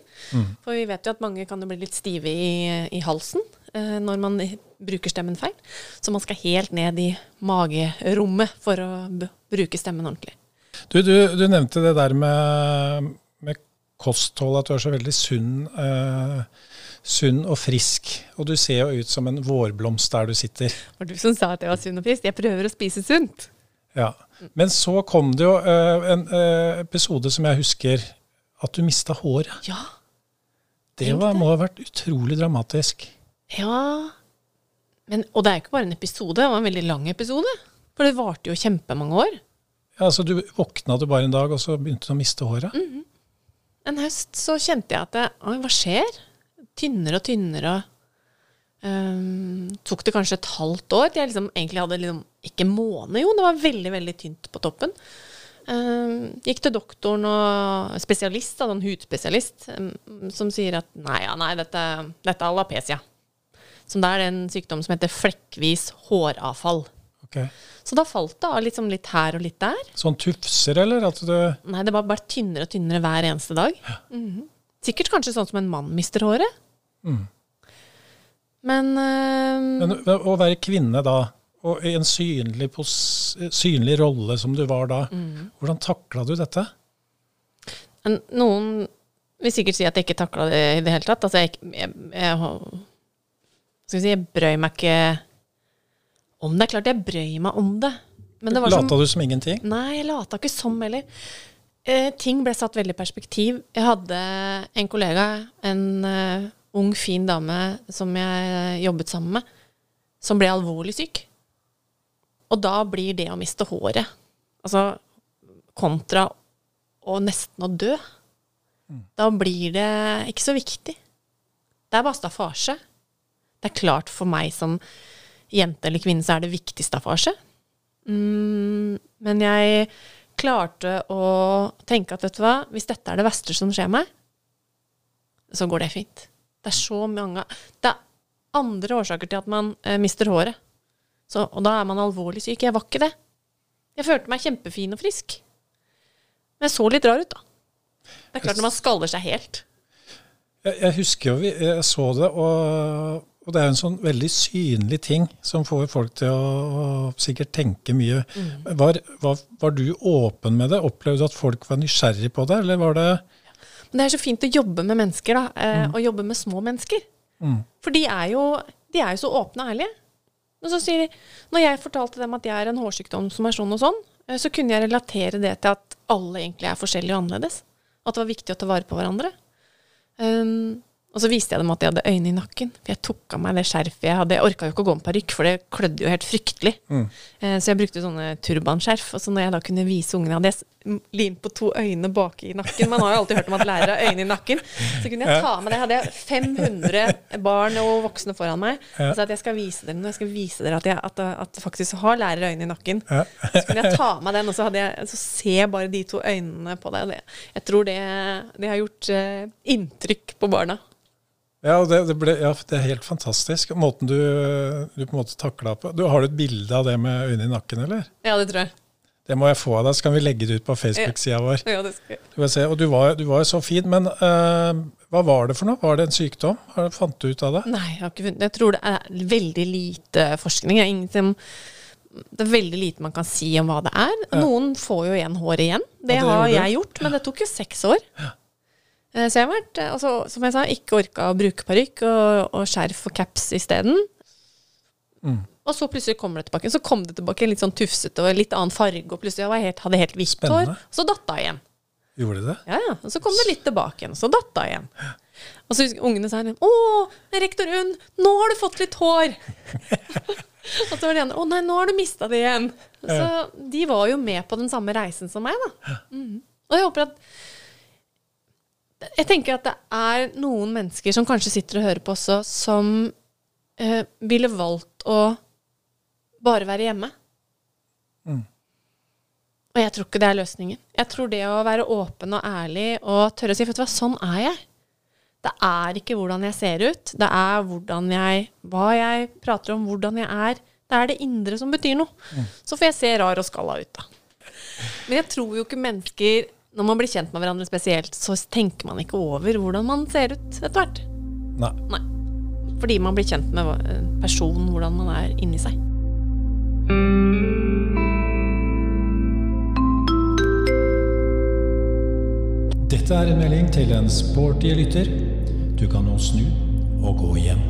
Speaker 2: For vi vet jo at mange kan bli litt stive i, i halsen når man bruker stemmen feil. Så man skal helt ned i magerommet for å b bruke stemmen ordentlig.
Speaker 1: Du, du, du nevnte det der med, med kosthold, at du er så veldig sunn, eh, sunn og frisk. Og du ser jo ut som en vårblomst der du sitter.
Speaker 2: Det var du som sa at jeg var sunn og frisk. Jeg prøver å spise sunt.
Speaker 1: Ja. Men så kom det jo eh, en eh, episode som jeg husker, at du mista håret.
Speaker 2: Ja.
Speaker 1: Det var, må ha vært utrolig dramatisk.
Speaker 2: Ja. Men, og det er jo ikke bare en episode, det var en veldig lang episode. For det varte jo kjempemange år.
Speaker 1: Ja, Så Du våkna du bare en dag, og så begynte du å miste håret?
Speaker 2: En høst så kjente jeg at det, hva skjer? Tynnere og tynnere. Um, tok det kanskje et halvt år til jeg liksom egentlig hadde liksom, ikke måne, jo, det var veldig, veldig tynt på toppen. Um, gikk til doktoren og spesialist, da, en hudspesialist, um, som sier at nei, ja, nei, dette, dette er alopecia. Som det er en sykdom som heter flekkvis håravfall.
Speaker 1: Okay.
Speaker 2: Så da falt det av liksom litt her og litt der.
Speaker 1: Sånn tufser, eller? At du
Speaker 2: Nei, det var bare tynnere og tynnere hver eneste dag. Mhm. Sikkert kanskje sånn som en mann mister håret. Men, eh,
Speaker 1: Men å være kvinne da, og i en synlig, synlig rolle som du var da, hvordan takla du dette?
Speaker 2: noen vil sikkert si at jeg ikke takla det i det hele tatt. Altså, jeg, jeg, jeg, skal vi si, jeg brøy meg ikke om det. Klart jeg brøy meg om det. Men det var som,
Speaker 1: Lata du som ingenting?
Speaker 2: Nei, jeg lata ikke som heller. Eh, ting ble satt veldig i perspektiv. Jeg hadde en kollega, en uh, ung, fin dame som jeg jobbet sammen med, som ble alvorlig syk. og da blir det å miste håret, altså kontra å nesten å dø, da blir det ikke så viktig. Det er bare staffasje. Det er klart for meg som jente eller kvinne så er det viktig staffasje. Mm, men jeg klarte å tenke at vet du hva, hvis dette er det verste som skjer meg, så går det fint. Det er så mange Det er andre årsaker til at man eh, mister håret. Så, og da er man alvorlig syk. Jeg var ikke det. Jeg følte meg kjempefin og frisk. Men jeg så litt rar ut, da. Det er klart når man skaller seg helt.
Speaker 1: Jeg, jeg husker jo vi jeg så det, og, og det er jo en sånn veldig synlig ting som får folk til å, sikkert tenke mye. Var, var, var du åpen med det? Opplevde du at folk var nysgjerrig på det, eller var det
Speaker 2: det er så fint å jobbe med mennesker, da. Eh, Og jobbe med små mennesker.
Speaker 1: Mm.
Speaker 2: For de er, jo, de er jo så åpne og ærlige. Men så sier de Når jeg fortalte dem at jeg er en hårsykdom som er sånn og sånn, eh, så kunne jeg relatere det til at alle egentlig er forskjellige og annerledes. At det var viktig å ta vare på hverandre. Um, og så viste jeg dem at jeg hadde øyne i nakken. For jeg tok av meg det skjerfet jeg hadde. Jeg orka jo ikke å gå med parykk, for det klødde jo helt fryktelig. Mm. så jeg brukte sånne turbanskjerf. Og så når jeg da kunne vise ungene hadde jeg limt på to øyne bak i nakken Man har jo alltid hørt om at lærere har øyne i nakken. Så kunne jeg ta med det. Hadde jeg 500 barn og voksne foran meg. Og sa at jeg skal vise dere noe. Jeg skal vise dere at jeg at, at faktisk har lærere øyne i nakken. Så kunne jeg ta med den, og så, hadde jeg, så ser jeg bare de to øynene på deg. Jeg tror det, det har gjort eh, inntrykk på barna.
Speaker 1: Ja, det, det, ble, ja, det er helt fantastisk. Måten du, du på en måte takla på. Du, har du et bilde av det med øynene i nakken, eller?
Speaker 2: Ja, det tror jeg.
Speaker 1: Det må jeg få av deg, så kan vi legge det ut på Facebook-sida vår.
Speaker 2: Ja, det skal jeg.
Speaker 1: Du kan se. Og du var, du var jo så fin, men uh, hva var det for noe? Var det en sykdom? Har du fant du ut av det?
Speaker 2: Nei, jeg har ikke funnet Jeg tror det er veldig lite forskning. Det er, det er veldig lite man kan si om hva det er. Noen får jo igjen håret igjen. Det,
Speaker 1: Ja, det
Speaker 2: har jeg gjort, men det tok jo seks år. Eh, Så jeg har vært, eh, altså, som jeg sa, ikke orka å bruke parykk og, og skjerf og caps isteden.
Speaker 1: Mm.
Speaker 2: Og så plutselig kommer det tilbake. Så kom det tilbake litt sånn tufsete og litt annen farge, og plutselig jeg var helt, hadde helt hvitt hår. Så datt det igjen.
Speaker 1: Gjorde det?
Speaker 2: Ja, ja. Og så kom det litt tilbake igjen, så datt det igjen. Og så husker ungene sa 'Å, rektor Unn, nå har du fått litt hår'. og så var det andre 'Å nei, nå har du mista det igjen'. Så de var jo med på den samme reisen som meg, da. Mm. Og jeg håper at Jeg tenker at det er noen mennesker som kanskje sitter og hører på også, som eh, ville valgt å bare være hjemme.
Speaker 1: Mm.
Speaker 2: Og jeg tror ikke det er løsningen. Jeg tror det å være åpen og ærlig og tørre å si Vet du hva, sånn er jeg. Det er ikke hvordan jeg ser ut. Det er hvordan jeg Hva jeg prater om, hvordan jeg er. Det er det indre som betyr noe. Så får jeg se rar og skalla ut, da. Men jeg tror jo ikke mennesker Når man blir kjent med hverandre spesielt, så tenker man ikke over hvordan man ser ut etter hvert.
Speaker 1: Nei.
Speaker 2: Nei. Fordi man blir kjent med personen, hvordan man er inni seg.
Speaker 1: Dette er en melding til en sporty lytter. Du kan nå snu og gå hjem.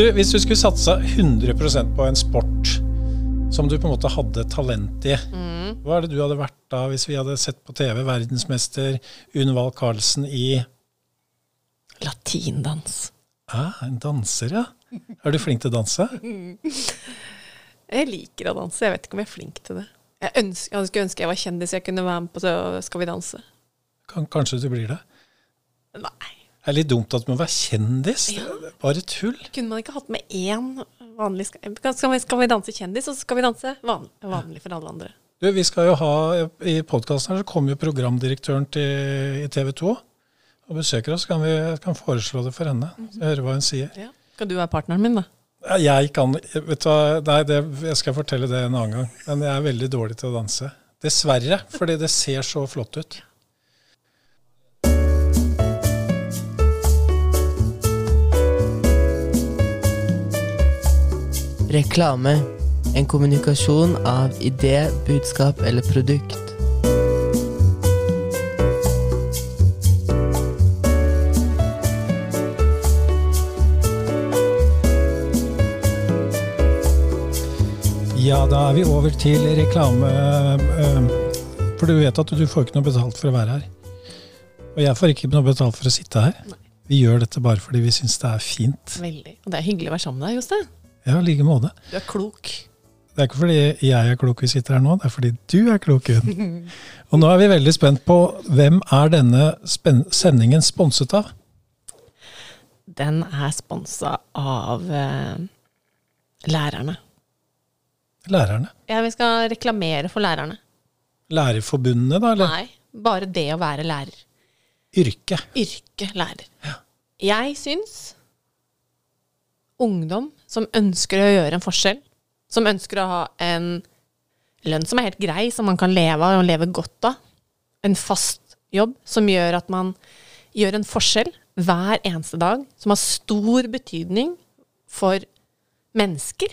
Speaker 7: Du,
Speaker 1: hvis du skulle satsa 100% på en sport som du på en måte hadde talent i, hva er det du hadde vært da hvis vi hadde sett på TV verdensmester Unvald Karlsen i
Speaker 2: Latindans.
Speaker 1: ah, En danser, ja. Er du flink til å danse?
Speaker 2: Jeg liker å danse. Jeg vet ikke om jeg er flink til det. Jeg, ønsker, jeg skulle ønske jeg var kjendis jeg kunne være med på så Skal vi danse.
Speaker 1: Kan, kanskje du blir det?
Speaker 2: Nei.
Speaker 1: Det er litt dumt at man må være kjendis.
Speaker 2: Ja.
Speaker 1: Det er Bare tull.
Speaker 2: Kunne man ikke hatt med én vanlig Skal, vi, skal vi danse kjendis, og så skal vi danse vanlig, vanlig for alle andre?
Speaker 1: Du, vi skal jo ha, I podkasten her så kommer jo programdirektøren til, i TV 2 og besøker oss. Kan vi kan foreslå det for henne. Så høre hva hun sier.
Speaker 2: Ja. Skal du være partneren min, da?
Speaker 1: Jeg kan vet du hva, Nei, det, jeg skal fortelle det en annen gang. Men jeg er veldig dårlig til å danse. Dessverre, fordi det ser så flott ut.
Speaker 4: Reklame. En kommunikasjon av idé, budskap eller produkt.
Speaker 1: Ja, da er vi over til reklame. eh, For du vet at du får ikke noe betalt for å være her. Og jeg får ikke noe betalt for å sitte her. Vi gjør dette bare fordi vi syns det er fint.
Speaker 2: Veldig. Og det er hyggelig å være sammen med deg, Jostein.
Speaker 1: Ja, i like måte.
Speaker 2: Du er klok.
Speaker 1: Det er ikke fordi jeg er klok vi sitter her nå, det er fordi du er klok, Gunn. Og nå er vi veldig spent på hvem er denne sendingen sponset av?
Speaker 2: Den er sponsa av uh, lærerne.
Speaker 1: Lærerne.
Speaker 2: Ja, vi skal reklamere for lærerne.
Speaker 1: Lærerforbundene, da? Eller
Speaker 2: Nei, bare det å være lærer.
Speaker 1: yrke?
Speaker 2: Yrke lærer. Jeg syns ungdom som ønsker å gjøre en forskjell, som ønsker å ha en lønn som er helt grei, som man kan leve av og leve godt av, en fast jobb som gjør at man gjør en forskjell hver eneste dag, som har stor betydning for mennesker.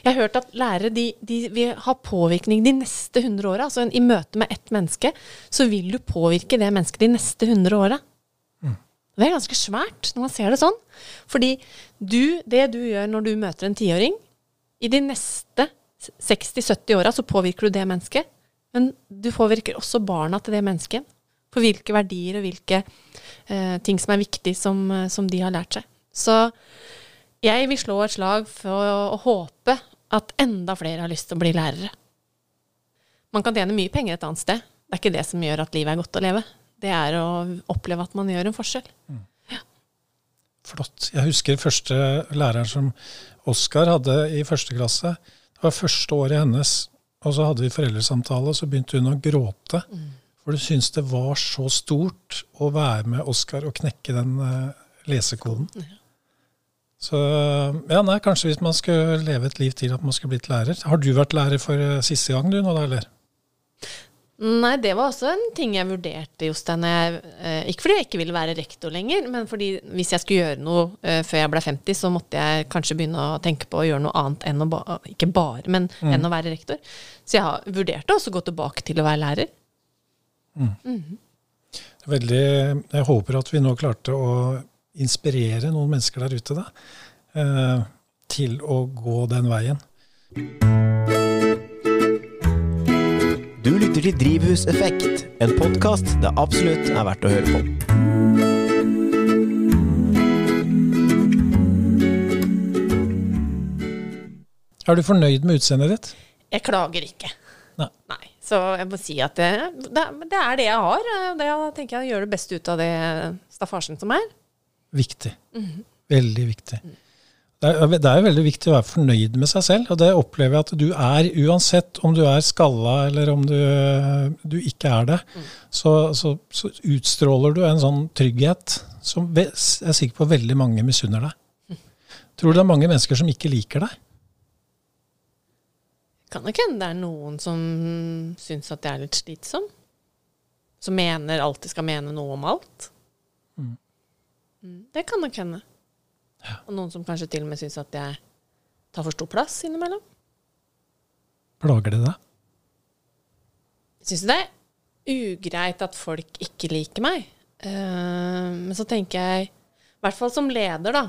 Speaker 2: Jeg har hørt at lærere de, de vil ha påvirkning de neste 100 åra. Altså i møte med ett menneske, så vil du påvirke det mennesket de neste 100 åra. Det er ganske svært når man ser det sånn. Fordi du, det du gjør når du møter en tiåring, i de neste 60-70 åra så påvirker du det mennesket. Men du påvirker også barna til det mennesket. På hvilke verdier og hvilke eh, ting som er viktig som, eh, som de har lært seg. Så jeg vil slå et slag for å, å håpe at enda flere har lyst til å bli lærere. Man kan tjene mye penger et annet sted. Det er ikke det som gjør at livet er godt å leve. Det er å oppleve at man gjør en forskjell.
Speaker 1: Flott. Jeg husker første læreren som Oskar hadde i første klasse. Det var første året hennes, og så hadde vi foreldresamtale, og så begynte hun å gråte. For du syntes det var så stort å være med Oskar og knekke den eh, lesekoden. Så ja, nei, kanskje hvis man skulle leve et liv til at man skulle blitt lærer. Har du vært lærer for eh, siste gang, du nå da, eller?
Speaker 2: Nei, det var også en ting jeg vurderte, Jostein. eh, Ikke fordi jeg ikke ville være rektor lenger, men fordi hvis jeg skulle gjøre noe eh, før jeg ble 50, så måtte jeg kanskje begynne å tenke på å gjøre noe annet enn å ba Ikke bare, men enn å være rektor. Så jeg har vurderte også å gå tilbake til å være lærer.
Speaker 1: Veldig, jeg håper at vi nå klarte å inspirere noen mennesker der ute da, eh, til å gå den veien.
Speaker 7: Du lytter til Drivhuseffekt, en podkast det absolutt er verdt å høre på.
Speaker 1: Er du fornøyd med utseendet ditt?
Speaker 2: Jeg klager ikke.
Speaker 1: Nei.
Speaker 2: Så jeg må si at det, det, det er det jeg har. Det tenker jeg gjør det beste ut av det staffasjen som er.
Speaker 1: Viktig. Veldig viktig. Det er, det er veldig viktig å være fornøyd med seg selv, og det opplever jeg at du er, uansett om du er skalla eller om du, du ikke er det. Så, så, så utstråler du en sånn trygghet som jeg er sikker på veldig mange misunner deg. Tror du det er mange mennesker som ikke liker deg?
Speaker 2: Kan nok hende det er noen som syns at jeg er litt slitsom. Som mener alltid skal mene noe om alt. Mm, Det kan nok hende. Og noen som kanskje til og med syns at jeg tar for stor plass innimellom.
Speaker 1: Plager det deg?
Speaker 2: Syns du det ugreit at folk ikke liker meg. Uh, men så tenker jeg, i hvert fall som leder, da,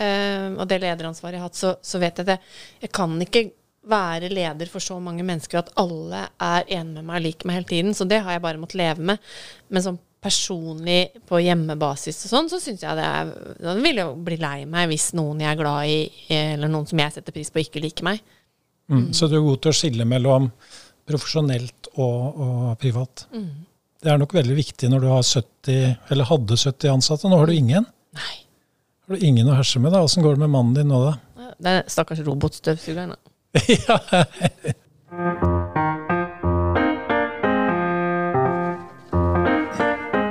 Speaker 2: uh, og det lederansvaret jeg har hatt, så, så vet jeg jeg, jeg kan ikke være leder for så mange mennesker at alle er enig med meg og liker meg hele tiden. Så det har jeg bare måttet leve med. Men sånn personlig på hjemmebasis og sånn, så syns jeg det er Da vil jeg jo bli lei meg hvis noen jeg er glad i, eller noen som jeg setter pris på, ikke liker meg.
Speaker 1: Mm. Så du er god til å skille mellom profesjonelt og, og privat. Det er nok veldig viktig når du har 70, eller hadde 70 ansatte. Nå har du ingen.
Speaker 2: Nei.
Speaker 1: Har du ingen å herse med, da? Åssen går det med mannen din nå, da?
Speaker 2: Det er stakkars robotstøvsugeren. da.
Speaker 1: ja.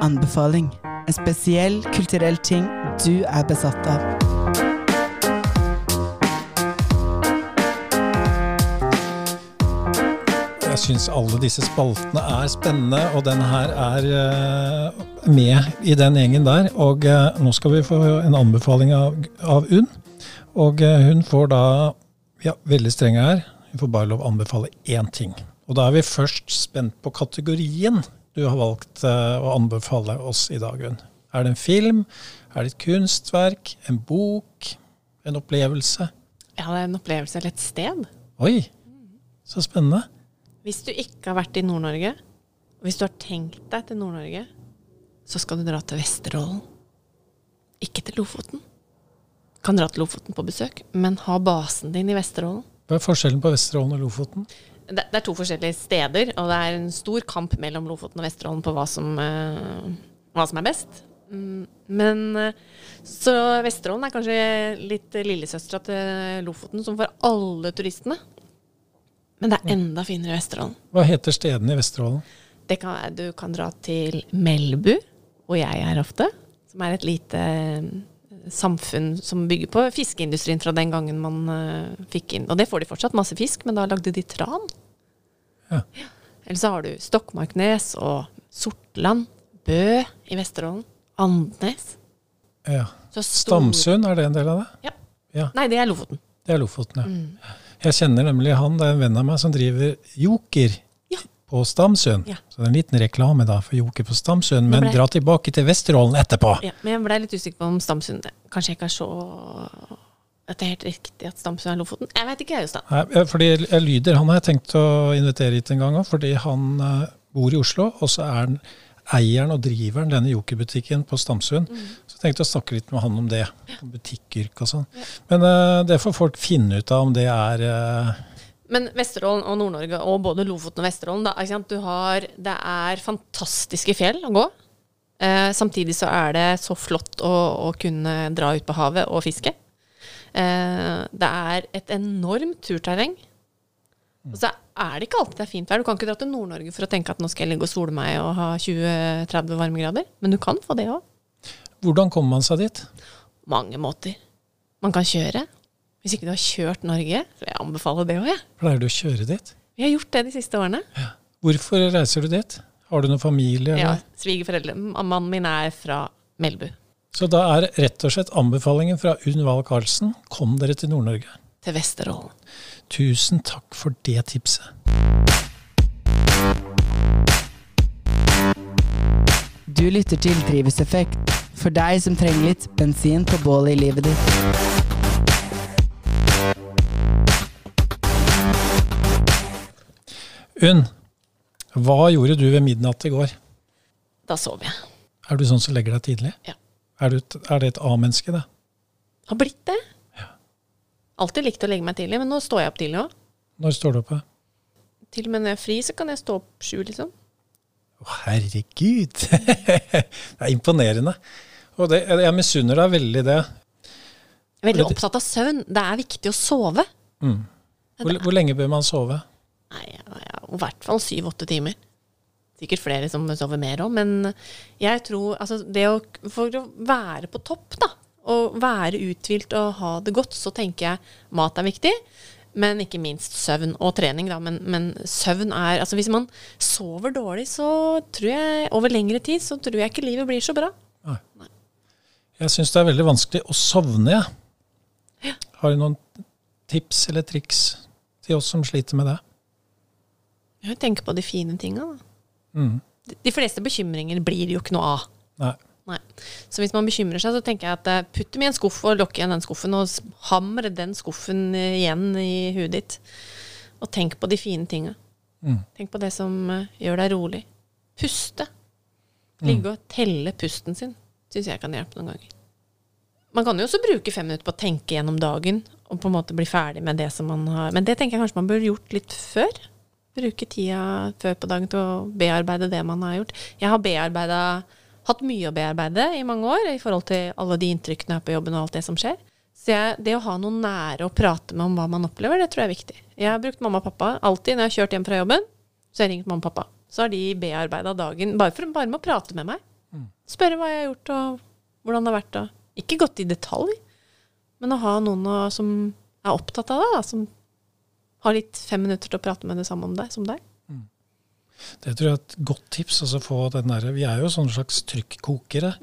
Speaker 4: Anbefaling. En spesiell kulturell ting du er besatt av.
Speaker 1: Jeg syns alle disse spaltene er spennende, og den her er eh, med i den gjengen der. Og eh, nå skal vi få en anbefaling av, av Unn. Og eh, hun får da ja, veldig streng her. Hun får bare lov å anbefale én ting. Og da er vi først spent på kategorien du har valgt eh, å anbefale oss i dag, Gunn? Er det en film? Er det et kunstverk? En bok? En opplevelse?
Speaker 2: Ja, det er en opplevelse eller et sted.
Speaker 1: Oi! Så spennende.
Speaker 2: Hvis du ikke har vært i Nord-Norge, og hvis du har tenkt deg til Nord-Norge, så skal du dra til Vesterålen. Ikke til Lofoten. Kan dra til Lofoten på besøk, men ha basen din i Vesterålen.
Speaker 1: Hva er forskjellen på Vesterålen og Lofoten?
Speaker 2: Det, det er to forskjellige steder, og det er en stor kamp mellom Lofoten og Vesterålen på hva som, eh, hva som er best. Mm, Men eh, Så Vesterålen er kanskje litt lillesøstera til Lofoten, som får alle turistene. Men det er enda finere i Vesterålen.
Speaker 1: Hva heter stedene i Vesterålen?
Speaker 2: Det kan, du kan dra til Melbu, hvor jeg er ofte. Som er et lite samfunn som bygger på fiskeindustrien fra den gangen man eh, fikk inn. Og det får de fortsatt, masse fisk, men da lagde de tran.
Speaker 1: Ja.
Speaker 2: Eller så har du Stokmarknes og Sortland, Bø i Vesterålen, Andnes.
Speaker 1: Ja. Stamsund, er det en del av det?
Speaker 2: Ja.
Speaker 1: Ja.
Speaker 2: Nei, det er Lofoten.
Speaker 1: Det er Lofoten, ja.
Speaker 2: Mm.
Speaker 1: Jeg kjenner nemlig han, det er en venn av meg som driver Joker
Speaker 2: Ja.
Speaker 1: På Stamsund.
Speaker 2: Ja.
Speaker 1: Så det er en liten reklame da for Joker på Stamsund, men
Speaker 2: ble-
Speaker 1: dra tilbake til Vesterålen etterpå.
Speaker 2: Ja, men jeg ble litt usikker på om Stamsund Kanskje jeg ikke er så At det er helt riktig at Stamsund er Lofoten? Jeg vet ikke, jeg, Jostein.
Speaker 1: Fordi jeg lyder, Han har jeg tenkt å invitere hit en gang òg, fordi han eh, bor i Oslo. Og så er han eieren og driveren denne jokerbutikken på Stamsund. Så jeg tenkte å snakke litt med han om det. Om butikkyrke og sånn. Men uh, det får folk finne ut av om det er eh,
Speaker 2: Men Vesterålen og Nord-Norge, og både Lofoten og Vesterålen, da, har, det er fantastiske fjell å gå. Eh, samtidig så er det så flott å, å kunne dra ut på havet og fiske. Eh, det er et enormt turterreng. Og så er det ikke alltid det er fint vær. Du kan ikke dra til Nord-Norge for å tenke at nå skal jeg ligge og sole meg og ha 20-30 varmegrader. Men du kan få det òg.
Speaker 1: Hvordan kommer man seg dit?
Speaker 2: Mange måter. Man kan kjøre. Hvis ikke du har kjørt Norge, så vil jeg anbefale det òg, jeg.
Speaker 1: Pleier du å kjøre dit?
Speaker 2: Vi har gjort det de siste årene.
Speaker 1: Hvorfor reiser du dit? Har du noen familie?
Speaker 2: Ja,
Speaker 1: Eller?
Speaker 2: Svigerforeldre. Mannen min er fra Melbu.
Speaker 1: Så da er rett og slett anbefalingen fra Unn Wahl Karlsen kom dere til Nord-Norge.
Speaker 2: Til Vesterålen.
Speaker 1: Tusen takk for det tipset.
Speaker 4: Du lytter til Drivhuseffekt, for deg som trenger litt bensin på bålet i livet ditt.
Speaker 1: Unn, hva gjorde du ved midnatt i går?
Speaker 2: Da sov jeg.
Speaker 1: Er du sånn som legger deg tidlig?
Speaker 2: Ja.
Speaker 1: Er, du et, er det et A-menneske, det?
Speaker 2: Har blitt det. Ja. Alltid likt å legge meg tidlig, men nå står jeg opp tidlig òg.
Speaker 1: Når står du opp?
Speaker 2: Til og med når jeg er fri, så kan jeg stå opp sju, liksom.
Speaker 1: Å, herregud! det er imponerende. Og det, jeg misunner deg veldig det.
Speaker 2: Jeg er veldig
Speaker 1: Det-
Speaker 2: opptatt av søvn. Det er viktig å sove.
Speaker 1: Hvor, hvor lenge bør man sove?
Speaker 2: Nei, ja, ja, I hvert fall syv-åtte timer. Sikkert flere som sover mer òg, men jeg tror altså det å, For å være på topp, da, og være uthvilt og ha det godt, så tenker jeg mat er viktig. Men ikke minst søvn og trening, da. Men, men søvn er Altså hvis man sover dårlig, så tror jeg over lengre tid så tror jeg ikke livet blir så bra.
Speaker 1: Jeg syns det er veldig vanskelig å sovne, jeg. Har du noen tips eller triks til oss som sliter med det?
Speaker 2: Jeg tenker på de fine tinga.
Speaker 1: Mm.
Speaker 2: De, fleste bekymringer blir jo ikke noe av.
Speaker 1: Nei.
Speaker 2: Nei. Så hvis man bekymrer seg, så tenker jeg at eh, putt dem i en skuff og lokk igjen den skuffen, og hamre den skuffen eh, igjen i huet ditt. Og tenk på de fine tinga.
Speaker 1: Mm.
Speaker 2: Tenk på det som eh, gjør deg rolig. Puste. Ligge og telle pusten sin syns jeg kan hjelpe noen ganger. Man kan jo også bruke fem minutter på å tenke gjennom dagen og på en måte bli ferdig med det som man har Men det tenker jeg kanskje man burde gjort litt før. Bruke tida før på dagen til å bearbeide det man har gjort. Jeg har bearbeida hatt mye å bearbeide i mange år i forhold til alle de inntrykkene jeg har på jobben og alt det som skjer. Så jeg, det å ha noen nære å prate med om hva man opplever, det tror jeg er viktig. Jeg har brukt mamma og pappa alltid når jeg har kjørt hjem fra jobben. Så har jeg ringt mamma og pappa. Så har de bearbeida dagen bare, for, bare med å prate med meg. Spørre hva jeg har gjort, og hvordan det har vært. Og ikke gått i detalj, men å ha noen som er opptatt av det, da, som har litt fem minutter til å prate med det samme om deg, som deg.
Speaker 1: Det tror jeg er et godt tips. Altså få den der, vi er jo sånne slags trykkokere.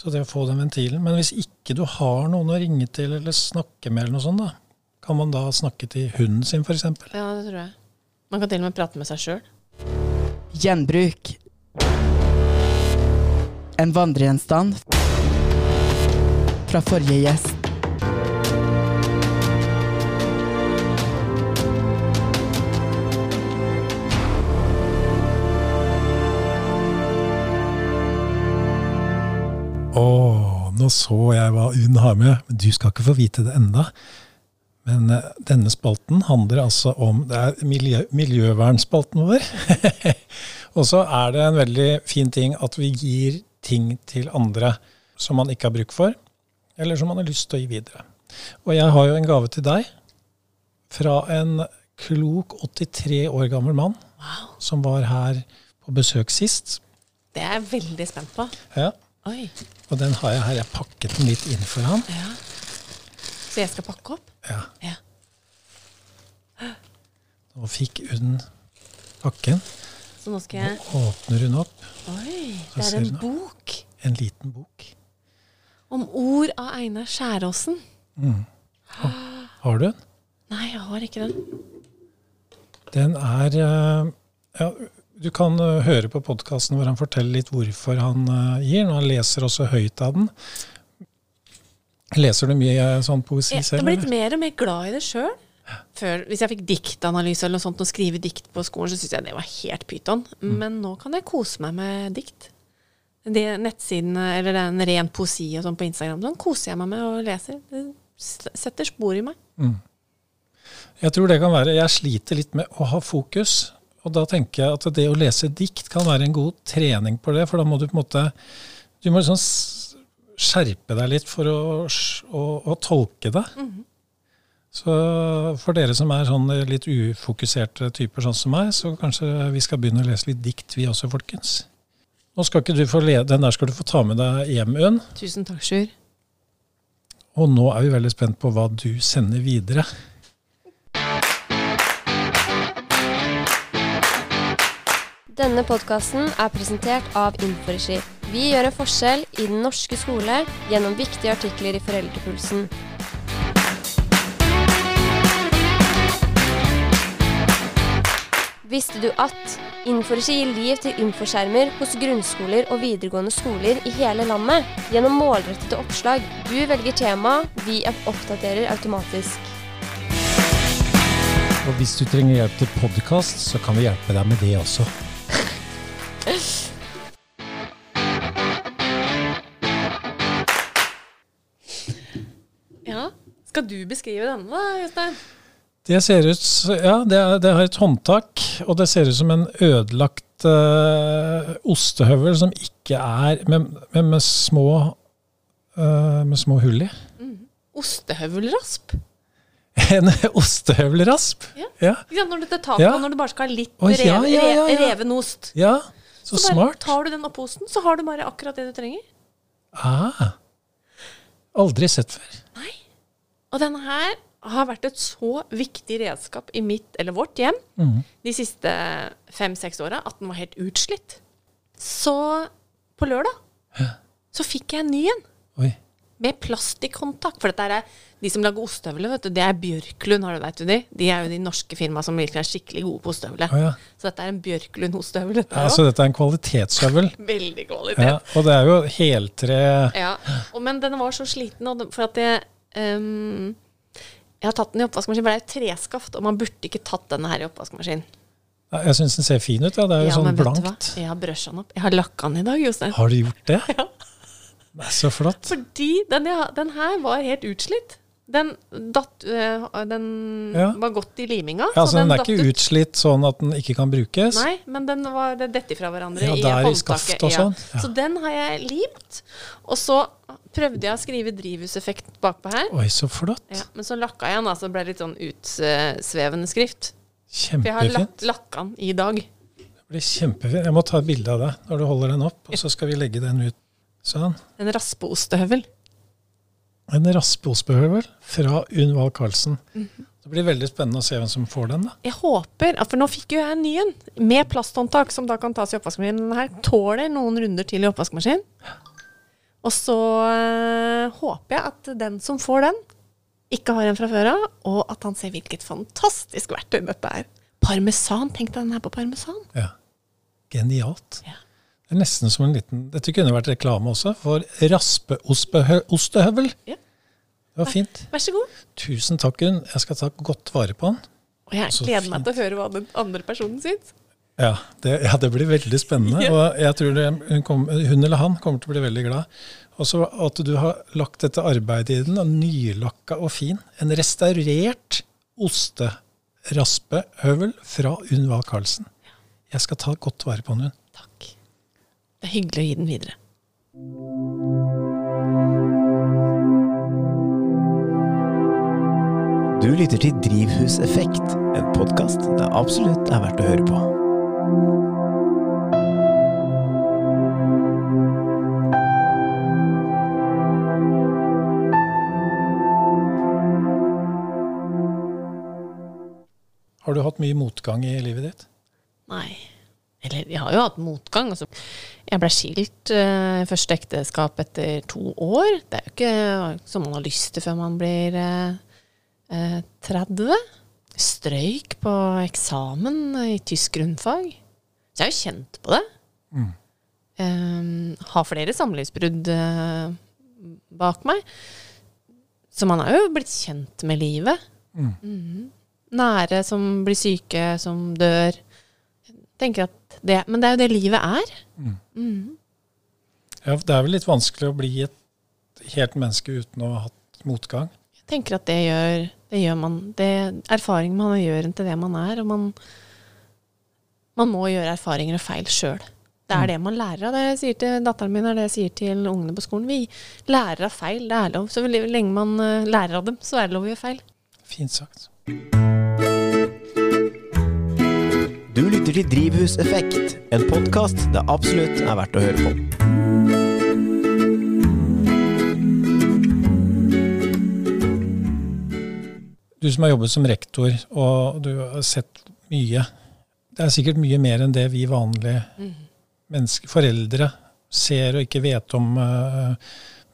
Speaker 1: Så det å få den ventilen. Men hvis ikke du har noen å ringe til eller snakke med, eller noe sånt, da, kan man da snakke til hunden sin f.eks.?
Speaker 2: Ja, det tror jeg. Man kan til og med prate med seg sjøl.
Speaker 4: Gjenbruk. En vandregjenstand fra forrige gjest.
Speaker 1: Å, nå så jeg hva Unn har med, men du skal ikke få vite det enda. Men eh, denne spalten handler altså om Det er miljø, miljøvernspalten vår. og så er det en veldig fin ting at vi gir ting til andre som man ikke har bruk for, eller som man har lyst til å gi videre. Og jeg har jo en gave til deg fra en klok 83 år gammel mann som var her på besøk sist.
Speaker 2: Det er jeg veldig spent på.
Speaker 1: Ja,
Speaker 2: Oi.
Speaker 1: Og den har jeg her. Jeg pakket den litt inn for han.
Speaker 2: Ja. Så jeg skal pakke opp?
Speaker 1: Ja.
Speaker 2: Ja.
Speaker 1: Nå fikk hun pakken.
Speaker 2: Så nå skal jeg Nå
Speaker 1: Åpner hun opp
Speaker 2: Oi, det er en bok
Speaker 1: en liten bok.
Speaker 2: om ord av Einar Skjæråsen.
Speaker 1: Har du den?
Speaker 2: Nei, jeg har ikke den.
Speaker 1: Den er eh, ja, Du kan eh, høre på podkasten hvor han forteller litt hvorfor han eh, gir den. Han leser også høyt av den. Leser du mye eh, sånn poesi
Speaker 2: Jeg har blitt mer og mer glad i det sjøl. Hvis jeg fikk diktanalyse eller noe sånt og skrive dikt på skolen, så syntes jeg det var helt pyton.
Speaker 1: Mm.
Speaker 2: Men nå kan jeg kose meg med dikt. De nettsidene, eller den ren poesi og sånn på Instagram, sånn koser jeg meg med og leser. Det setter spor i meg.
Speaker 1: Jeg tror det kan være Jeg sliter litt med å ha fokus. Og da tenker jeg at det å lese dikt kan være en god trening på det, for da må du på en måte Du må liksom skjerpe deg litt for å, å, å tolke det. Så for dere som er sånn litt ufokuserte typer sånn som meg, så kanskje vi skal begynne å lese litt dikt, vi også, folkens. Nå skal ikke du få le Den der skal du få ta med deg hjem, Unn.
Speaker 2: Tusen takk, Sjur.
Speaker 1: Og nå er vi veldig spent på hva du sender videre.
Speaker 6: Denne podkasten er presentert av Inforegi. Vi gjør en forskjell i den norske skole gjennom viktige artikler i Foreldrepulsen. Visste du at Inforegi gir liv til infoskjermer hos grunnskoler og videregående skoler i hele landet gjennom målrettede oppslag? Du velger tema, vi oppdaterer automatisk.
Speaker 1: Og hvis du trenger hjelp til podkast, så kan vi hjelpe deg med det også.
Speaker 2: Ja. Skal du beskrive denne, da, Jostein?
Speaker 1: Det ser ut Ja, det, det har et håndtak, og det ser ut som en ødelagt eh, ostehøvel som ikke er Men med, med små eh, Med små hull i.
Speaker 2: Ostehøvelrasp.
Speaker 1: En ostehøvelrasp.
Speaker 2: Ja.
Speaker 1: Ja.
Speaker 2: Når du tar taket
Speaker 1: Ja.
Speaker 2: når du bare skal ha litt
Speaker 1: oh, ja,
Speaker 2: rev,
Speaker 1: ja, ja,
Speaker 2: re-
Speaker 1: ja.
Speaker 2: reven ost.
Speaker 1: ja. Så,
Speaker 2: Så
Speaker 1: smart.
Speaker 2: tar du den oppposen, så har du bare akkurat det du trenger.
Speaker 1: Ah. Aldri sett før. Nei.
Speaker 2: Og denne her har vært et så viktig redskap i mitt, eller vårt hjem,
Speaker 1: mm.
Speaker 2: de siste fem-seks åra at den var helt utslitt. Så på lørdag så fikk jeg en ny en.
Speaker 1: Oi.
Speaker 2: Med plastikkhåndtak. For dette er de som lager ostehøvler, vet du. Det er Bjørklund, har du veit du de? De er jo de norske firmaene som virkelig er skikkelig gode på ostehøvler.
Speaker 1: Ah, ja.
Speaker 2: Så dette er en Bjørklund ostehøvel.
Speaker 1: Ja, så dette er en kvalitetshøvel.
Speaker 2: veldig kvalitet.
Speaker 1: Ja, og det er jo heltre
Speaker 2: Ja, og, men den var så sliten, og for at jeg um, Jeg har tatt den i oppvaskmaskin, for det er jo treskaft, og man burde ikke tatt denne her i oppvaskmaskin.
Speaker 1: Jeg syns den ser fin ut. Ja. Det er jo
Speaker 2: Ja,
Speaker 1: sånn blankt.
Speaker 2: Jeg har brøsja den opp. Jeg har lakka den i dag, Jostein.
Speaker 1: Har du gjort det?
Speaker 2: Ja.
Speaker 1: Så flott.
Speaker 2: Fordi den, den her var helt utslitt. Den, datt, øh, den
Speaker 1: Ja.
Speaker 2: var godt i liminga.
Speaker 1: Ja,
Speaker 2: så
Speaker 1: altså, den er ikke
Speaker 2: ut.
Speaker 1: utslitt sånn at den ikke kan brukes?
Speaker 2: Nei, men den var det dette fra hverandre
Speaker 1: Ja,
Speaker 2: i
Speaker 1: der i
Speaker 2: håndtaket.
Speaker 1: og sånn. Ja.
Speaker 2: Så den har jeg limt. Og så prøvde jeg å skrive drivhuseffekt bakpå her.
Speaker 1: Oi, så flott.
Speaker 2: Ja, men så lakka jeg den, så det ble litt sånn utsvevende skrift. Kjempefint. For jeg har lak lakka den i dag.
Speaker 1: Det blir kjempefint. Jeg må ta et bilde av deg når du holder den opp, og så skal vi legge den ut sånn.
Speaker 2: En raspeostehøvel.
Speaker 1: En raspeostehøvel fra Unn Wahl Karlsen.
Speaker 2: -hmm.
Speaker 1: Det blir veldig spennende å se hvem som får den. da.
Speaker 2: Jeg håper, For nå fikk jo jeg en ny en, med plasthåndtak, som da kan tas i oppvaskmaskinen. Den her tåler noen runder til i oppvaskmaskinen. Og så øh, håper jeg at den som får den, ikke har en fra før av, og at han ser hvilket fantastisk verktøy dette er. Parmesan. Tenk deg den her på parmesan.
Speaker 1: Ja. Genialt.
Speaker 2: Ja.
Speaker 1: Det er nesten som en liten Dette kunne vært reklame også, for raspeostehøvel.
Speaker 2: Ja.
Speaker 1: Det var fint.
Speaker 2: Vær så god.
Speaker 1: Tusen takk, Gunn. Jeg skal ta godt vare på den.
Speaker 2: Og jeg
Speaker 1: Så
Speaker 2: gleder meg til å høre hva den andre personen syns.
Speaker 1: Ja, det, ja, det blir veldig spennende. Og jeg tror det, hun, kom, hun eller han kommer til å bli veldig glad. Og så at du har lagt dette arbeidet i den, og nylakka og fin. En restaurert osteraspehøvel fra Unn Wahl Karlsen. Jeg skal ta godt vare på den.
Speaker 2: Det er hyggelig å gi den videre.
Speaker 7: Du lytter til Drivhuseffekt, en podkast det absolutt er verdt å høre på.
Speaker 1: Har du hatt mye motgang i livet ditt?
Speaker 2: Nei. Eller jeg har jo hatt motgang. Altså. Jeg ble skilt uh, første ekteskap etter to år. Det er jo ikke som man har lyst til før man blir uh, uh, 30. Strøyk på eksamen i tysk grunnfag. Så jeg har jo kjent på det.
Speaker 1: Mm.
Speaker 2: Um, har flere samlivsbrudd uh, bak meg. Så man har jo blitt kjent med livet.
Speaker 1: Mm.
Speaker 2: Mhm. Nære som blir syke, som dør. Jeg tenker at det, men det er jo det livet er.
Speaker 1: Mm.
Speaker 2: Mm.
Speaker 1: Ja, det er vel litt vanskelig å bli et helt menneske uten å ha hatt motgang.
Speaker 2: Jeg tenker at det gjør, det gjør man det, Erfaring man gjør en til det man er. Og man, man må gjøre erfaringer og feil sjøl. Det er det man lærer av. Det jeg sier til datteren min, er det jeg sier til ungene på skolen. Vi lærer av feil. Det er lov. Så lenge man eh, lærer av dem, så er det lov å gjøre feil.
Speaker 1: Fint sagt.
Speaker 7: Du lytter til Drivhuseffekt, en podkast det absolutt er verdt å høre på.
Speaker 1: Du som har jobbet som rektor, og du har sett mye. Det er sikkert mye mer enn det vi vanlige mennesker, foreldre ser og ikke vet om. eh,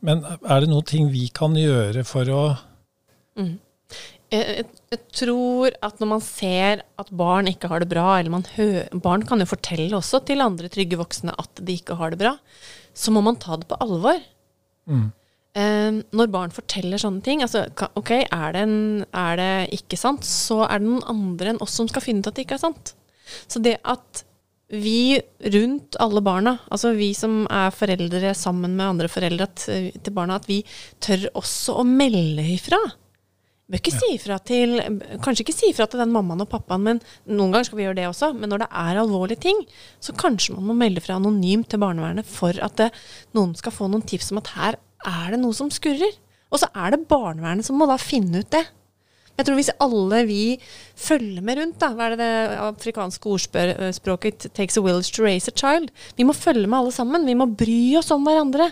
Speaker 1: Men er det noen ting vi kan gjøre for å
Speaker 2: Jeg, jeg, jeg tror at når man ser at barn ikke har det bra, eller man hø Barn kan jo fortelle også til andre trygge voksne at de ikke har det bra. Så må man ta det på alvor.
Speaker 1: Mm.
Speaker 2: Eh, når barn forteller sånne ting, altså ok, er det, en, er det ikke sant, så er det noen andre enn oss som skal finne ut at det ikke er sant. Så det at vi rundt alle barna, altså vi som er foreldre sammen med andre foreldre eh, til barna, at vi tør også å melde ifra. Bør ikke si ifra til Kanskje ikke si ifra til den mammaen og pappaen, men noen ganger skal vi gjøre det også. Men når det er alvorlige ting, så kanskje man må melde fra anonymt til barnevernet for at det, noen skal få noen tips om at her er det noe som skurrer. Og så er det barnevernet som må da finne ut det. Jeg tror hvis alle vi følger med rundt, da, hva er det det afrikanske ordspråket takes a village to raise a child', vi må følge med alle sammen. Vi må bry oss om hverandre.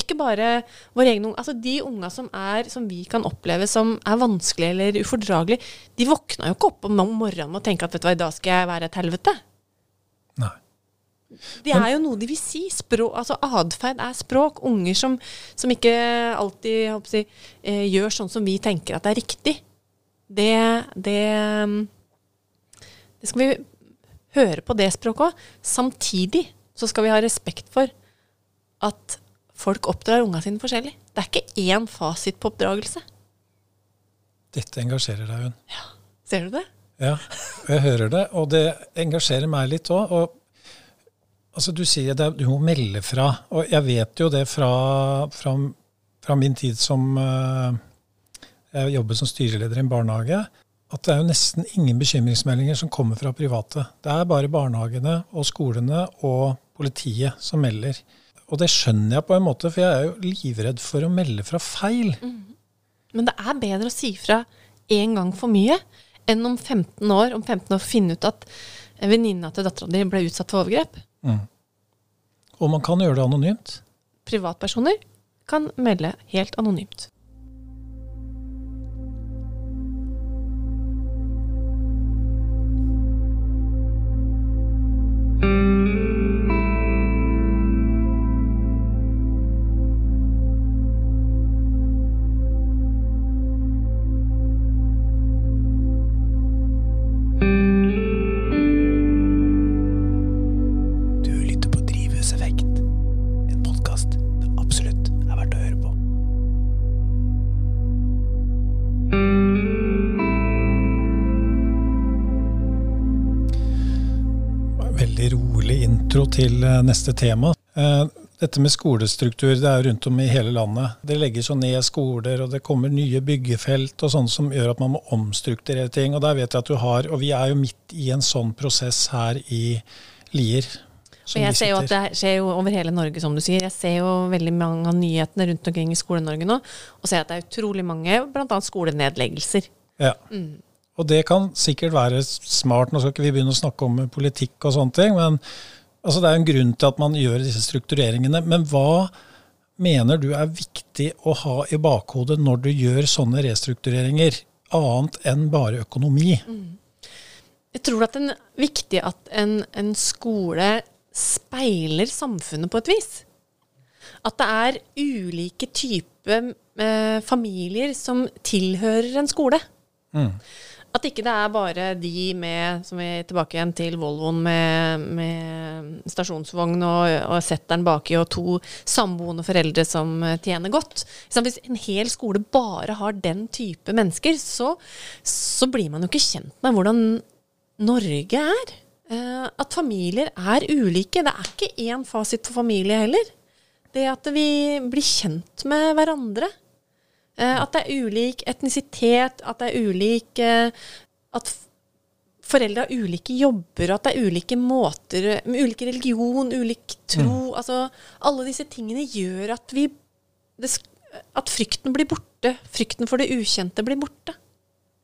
Speaker 2: Ikke bare vår egen unge. Altså de unga som, er, som vi kan oppleve som er vanskelige eller ufordragelige, de våkna jo ikke opp om morgenen og tenker at vet du hva, i dag skal jeg være et helvete.
Speaker 1: Nei.
Speaker 2: Det er jo noe de vil si. Språk, altså Atferd er språk. Unger som, som ikke alltid jeg si, eh, gjør sånn som vi tenker at det er riktig. Det, det, mm, det skal vi høre på det språket òg. Samtidig så skal vi ha respekt for at folk oppdrar unga sine forskjellig. Det er ikke én fasit på oppdragelse.
Speaker 1: Dette engasjerer deg, Hun.
Speaker 2: Ja, Ser du det?
Speaker 1: Ja, jeg hører det, og det engasjerer meg litt òg. Og altså, du sier det, du må melde fra. Og jeg vet jo det fra, fra, fra min tid som uh, Jeg jobbet som styreleder i en barnehage. At det er jo nesten ingen bekymringsmeldinger som kommer fra private. Det er bare barnehagene og skolene og politiet som melder. Og det skjønner jeg på en måte, for jeg er jo livredd for å melde fra feil.
Speaker 2: Men det er bedre å si fra én gang for mye enn om 15 år om 15 år finne ut at venninna til dattera di ble utsatt for overgrep.
Speaker 1: Og man kan gjøre det anonymt.
Speaker 2: Privatpersoner kan melde helt anonymt.
Speaker 1: Til eh, neste tema. Eh, Dette med skolestruktur det er rundt om i hele landet. Det legges jo ned skoler, og det kommer nye byggefelt og sånne som gjør at man må omstrukturere ting. Og der vet jeg at du har, og vi er jo midt i en sånn prosess her i Lier.
Speaker 2: Og jeg ser jo at det skjer jo over hele Norge, som du sier. Jeg ser jo veldig mange av nyhetene rundt omkring i Skole-Norge nå, og ser at det er utrolig mange, bl.a. skolenedleggelser.
Speaker 1: Ja. Og det kan sikkert være smart. Nå skal ikke vi begynne å snakke om politikk og sånne ting, men altså, det er jo en grunn til at man gjør disse struktureringene. Men hva mener du er viktig å ha i bakhodet når du gjør sånne restruktureringer, annet enn bare økonomi?
Speaker 2: Jeg tror at det er viktig at en, en skole speiler samfunnet på et vis. At det er ulike typer eh, familier som tilhører en skole. At ikke det er bare de med, som er tilbake igjen til Volvoen med, med stasjonsvogn og, og setteren baki og to samboende foreldre som eh, tjener godt. Hvis en hel skole bare har den type mennesker, så, så blir man jo ikke kjent med hvordan Norge er. Eh, at familier er ulike. Det er ikke én fasit for familie heller. Det at vi blir kjent med hverandre. Eh, at det er ulik etnisitet, at det er ulik eh, At foreldre har ulike jobber, og at det er ulike måter med Ulik religion, ulik tro. Altså, alle disse tingene gjør at vi det, At frykten blir borte. Frykten for det ukjente blir borte.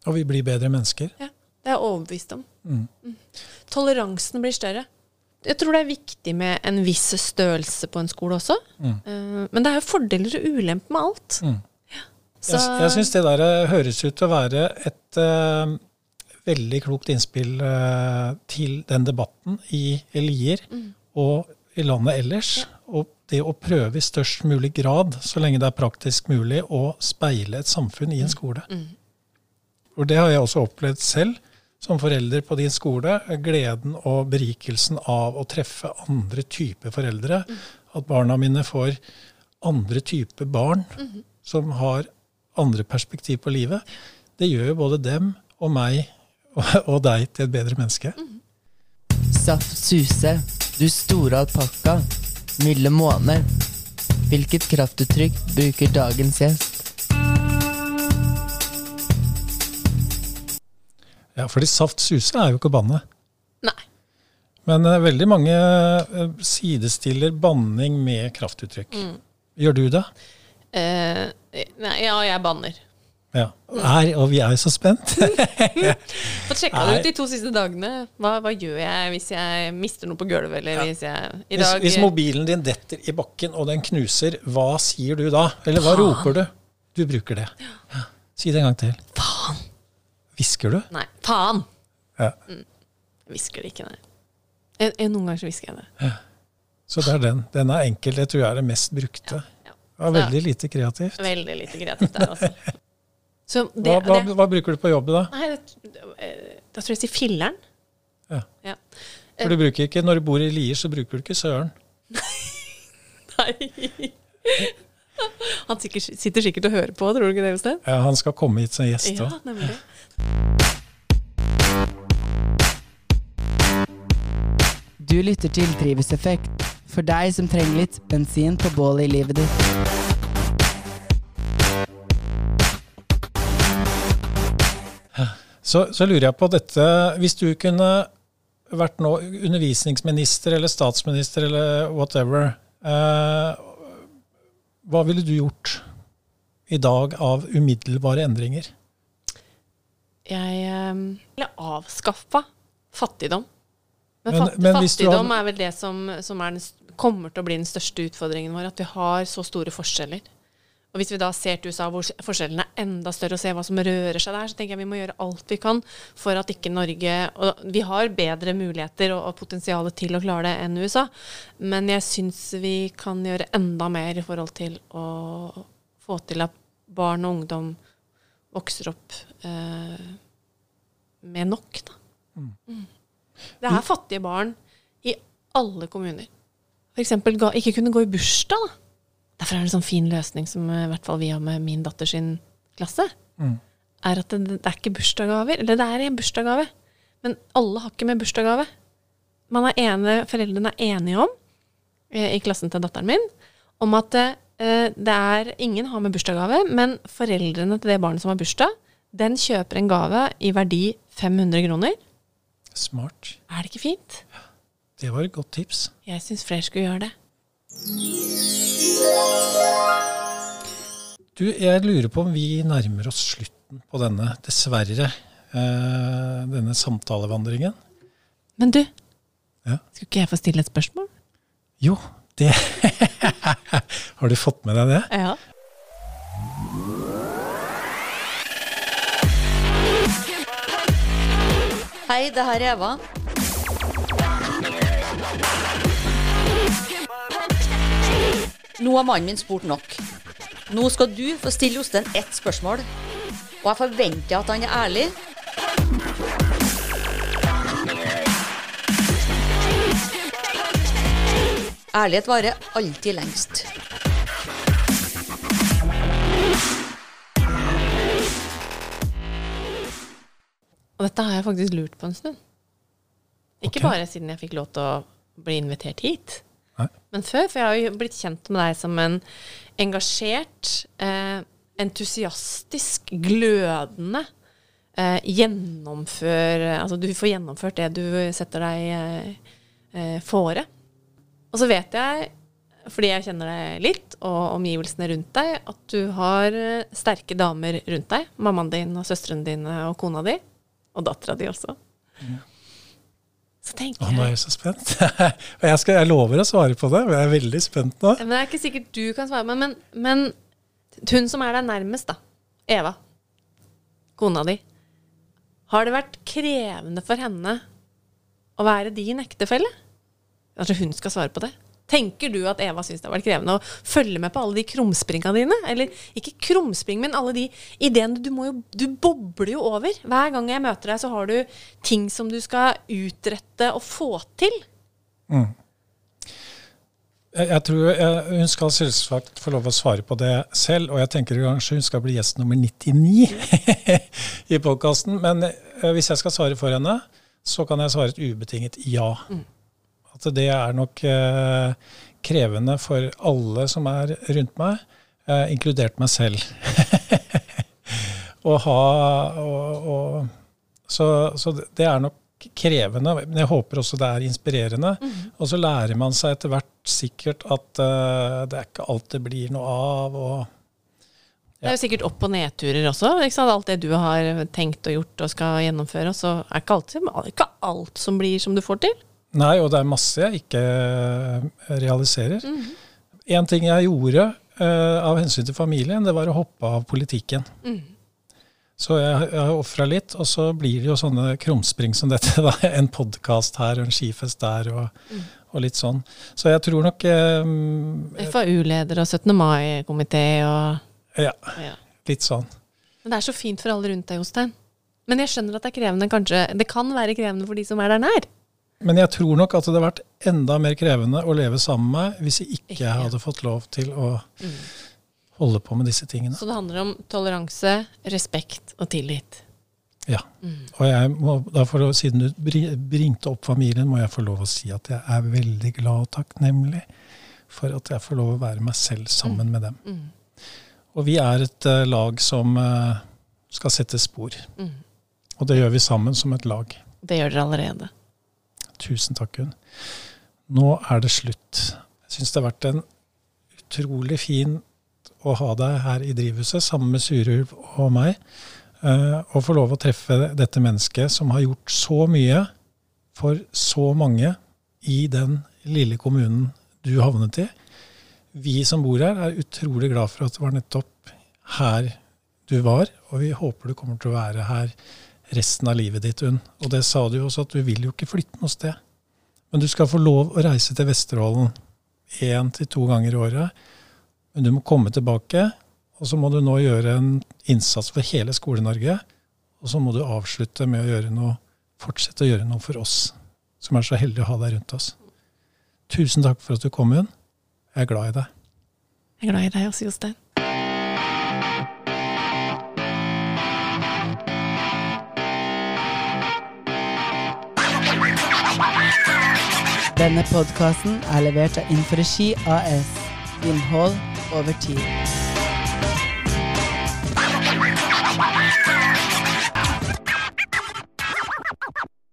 Speaker 1: Og vi blir bedre mennesker.
Speaker 2: Ja, det er jeg overbevist om. Mm. Toleransen blir større. Jeg tror det er viktig med en viss størrelse på en skole også. Eh, men det er jo fordeler og ulemper med alt. Ja. Så,
Speaker 1: Jeg, jeg syns det der eh, høres ut til å være et uh, veldig klokt innspill uh, til den debatten i Lier og i landet ellers. Og det å prøve i størst mulig grad, så lenge det er praktisk mulig, å speile et samfunn i en skole. Og det har jeg også opplevd selv som forelder på din skole. Gleden og berikelsen av å treffe andre typer foreldre. At barna mine får andre typer barn som har andre perspektiv på livet. Det gjør jo både dem og meg og, og deg til et bedre menneske.
Speaker 4: Saft Suse, du store alpakka. Milde måne. Hvilket kraftuttrykk bruker dagens gjest?
Speaker 1: Ja, fordi saft suse er jo ikke å banne.
Speaker 2: Nei.
Speaker 1: Men uh, veldig mange uh, sidestiller banning med kraftuttrykk. Gjør du det?
Speaker 2: Eh, nei, ja, jeg banner.
Speaker 1: Ja. Er, og vi er jo så spent.
Speaker 2: Få sjekka det ut de to siste dagene. Hva, hva gjør jeg hvis jeg mister noe på gulvet, eller hvis jeg i dag
Speaker 1: hvis mobilen din detter i bakken og den knuser, hva sier du da? Eller hva roper du? Du bruker det. Ja. Si det en gang til.
Speaker 2: Faen!
Speaker 1: Hvisker du?
Speaker 2: Nei, faen!
Speaker 1: Ja.
Speaker 2: Mm. hvisker det ikke, nei. Jeg, jeg, noen ganger så hvisker jeg det.
Speaker 1: Så det er den. Den er enkel. Det tror jeg er det mest brukte.
Speaker 2: Ja.
Speaker 1: Var veldig lite kreativt.
Speaker 2: Veldig lite kreativt der, altså. Så det,
Speaker 1: Hva, hva,
Speaker 2: det,
Speaker 1: hva bruker du på jobb da?
Speaker 2: Nei, det, da tror jeg jeg sier filleren.
Speaker 1: Ja.
Speaker 2: Ja.
Speaker 1: For du bruker ikke, Når du bor i Lier, så bruker du ikke søren.
Speaker 2: Nei. Han sikkert, sitter sikkert og hører på, tror du ikke det, Jostein?
Speaker 1: Ja, han skal komme hit som gjest
Speaker 2: Ja,
Speaker 1: òg.
Speaker 2: nemlig.
Speaker 4: Du lytter til Drivhuseffekt, for deg som trenger litt bensin på bålet i livet ditt.
Speaker 1: Så, så lurer jeg på dette Hvis du kunne vært nå undervisningsminister eller statsminister eller whatever, eh, hva ville du gjort i dag av umiddelbare endringer?
Speaker 2: Jeg eh, ville avskaffa fattigdom. Men,
Speaker 1: Men-
Speaker 2: fat,
Speaker 1: men
Speaker 2: fattigdom
Speaker 1: hadde-
Speaker 2: er vel det som, som er den, kommer til å bli den største utfordringen vår. At vi har så store forskjeller. Og hvis vi da ser til USA hvor forskjellene er enda større, og ser hva som rører seg der, så tenker jeg vi må gjøre alt vi kan for at ikke Norge Og vi har bedre muligheter og, og potensial til å klare det enn USA, men jeg syns vi kan gjøre enda mer i forhold til å få til at barn og ungdom vokser opp eh, med nok, da. Mm. Det er fattige barn i alle kommuner. Eksempel ikke kunne gå i bursdag. da. Derfor er det en sånn fin løsning som eh, i hvert fall vi har med min datter sin klasse. Er at det, det er ikke bursdagsgaver. Eller det er en bursdagsgave, men alle har ikke med bursdagsgave. man er ene, foreldrene er enige om, eh, i klassen til datteren min, om at eh, det er Ingen har med bursdagsgave, men foreldrene til det barnet som har bursdag, den kjøper en gave i verdi 500 kroner.
Speaker 1: Smart.
Speaker 2: Er det ikke fint?
Speaker 1: Det var et godt tips.
Speaker 2: Jeg syns flere skulle gjøre det.
Speaker 1: Du, jeg lurer på om vi nærmer oss slutten på denne, dessverre, eh, denne samtalevandringen.
Speaker 2: Men du,
Speaker 1: Ja.
Speaker 2: skulle ikke jeg få stille et spørsmål?
Speaker 1: Jo, det Har du fått med deg det?
Speaker 2: Ja.
Speaker 8: Hei, det her er Eva. Nå har mannen min spurt nok. Nå skal du få stille Jostein ett spørsmål. Og jeg forventer at han er ærlig. Ærlighet varer alltid lengst.
Speaker 2: Og dette har jeg faktisk lurt på en stund. Ikke
Speaker 1: okay.
Speaker 2: bare siden jeg fikk lov til å bli invitert hit,
Speaker 1: Nei.
Speaker 2: men før. For jeg har jo blitt kjent med deg som en engasjert, eh, entusiastisk, glødende eh, gjennomfør Altså du får gjennomført det du setter deg eh, eh, fore. Og så vet jeg, fordi jeg kjenner deg litt, og omgivelsene rundt deg, at du har eh, sterke damer rundt deg. Mammaen din og søstrene dine og kona di. Og dattera di også. Så tenker
Speaker 1: Å, nå er
Speaker 2: jeg
Speaker 1: jeg så spent. Og jeg, skal, jeg lover å svare på det, men jeg er veldig spent nå.
Speaker 2: Men Det er ikke sikkert du kan svare men, men, men hun som er deg nærmest, da. Eva. Kona di. Har det vært krevende for henne å være din ektefelle? Kanskje hun skal svare på det? Tenker du at Eva syns det har vært krevende å følge med på alle de krumspringa dine? Eller ikke krumspring, men alle de ideene. Du, må jo, du bobler jo over. Hver gang jeg møter deg, så har du ting som du skal utrette og få til.
Speaker 1: Jeg, jeg tror jeg, Hun skal selvsagt få lov å svare på det selv, og jeg tenker kanskje hun skal bli gjest nummer 99 i podkasten. Men eh, hvis jeg skal svare for henne, så kan jeg svare et ubetinget ja. At det er nok eh, krevende for alle som er rundt meg, eh, inkludert meg selv. Å ha og, og, så, så det- er nok krevende, men jeg håper også det er inspirerende. Og så lærer man seg etter hvert sikkert at eh, det er ikke alt det blir noe av. og
Speaker 2: Det er jo sikkert opp- og nedturer også. Alt det du har tenkt og gjort og skal gjennomføre. Så er ikke, alt, ikke alt som blir som du får til.
Speaker 1: Nei, og det er masse jeg ikke eh, realiserer. En ting jeg gjorde uh, av hensyn til familien, det var å hoppe av politikken. Så jeg, jeg har ofra litt, og så blir det jo sånne krumspring som dette. Da. En podkast her og en skifest der og, og litt sånn. Så jeg tror nok um,
Speaker 2: FAU-leder og 17. mai-komité og
Speaker 1: Ja,
Speaker 2: ja.
Speaker 1: litt sånn.
Speaker 2: Men det er så fint for alle rundt deg, Jostein. Men jeg skjønner at det er krevende kanskje Det kan være krevende for de som er der nær.
Speaker 1: Men jeg tror nok at det hadde vært enda mer krevende å leve sammen med meg hvis jeg ikke hadde fått lov til å holde på med disse tingene.
Speaker 2: Så det handler om toleranse, respekt og tillit.
Speaker 1: Ja. Og jeg må, da får siden du bringte opp familien, må jeg få lov å si at jeg er veldig glad og takknemlig for at jeg får lov å være meg selv sammen med dem. Og vi er et uh, lag som uh, skal sette spor. Og det gjør vi sammen som et lag.
Speaker 2: Det gjør dere allerede.
Speaker 1: Tusen takk, Gunn. Nå er det slutt. Jeg syns det har vært en utrolig fin å ha deg her i drivhuset sammen med Surulv og meg. eh, Og få lov å treffe dette mennesket som har gjort så mye for så mange i den lille kommunen du havnet i. Vi som bor her, er utrolig glad for at det var nettopp her du var, og vi håper du kommer til å være her resten av livet ditt, Unn. Og det sa du jo også, at du vil jo ikke flytte noe sted. Men du skal få lov å reise til Vesterålen én til to ganger i året. Men du må komme tilbake, og så må du nå gjøre en innsats for hele Skole-Norge. Og så må du avslutte med å gjøre noe, fortsette å gjøre noe for oss, som er så heldige å ha deg rundt oss. Tusen takk for at du kom, Unn. Jeg er glad i deg.
Speaker 2: Jeg er glad i deg også, Jostein.
Speaker 4: Denne podkasten er levert av Inforegi AS. Innhold over tid.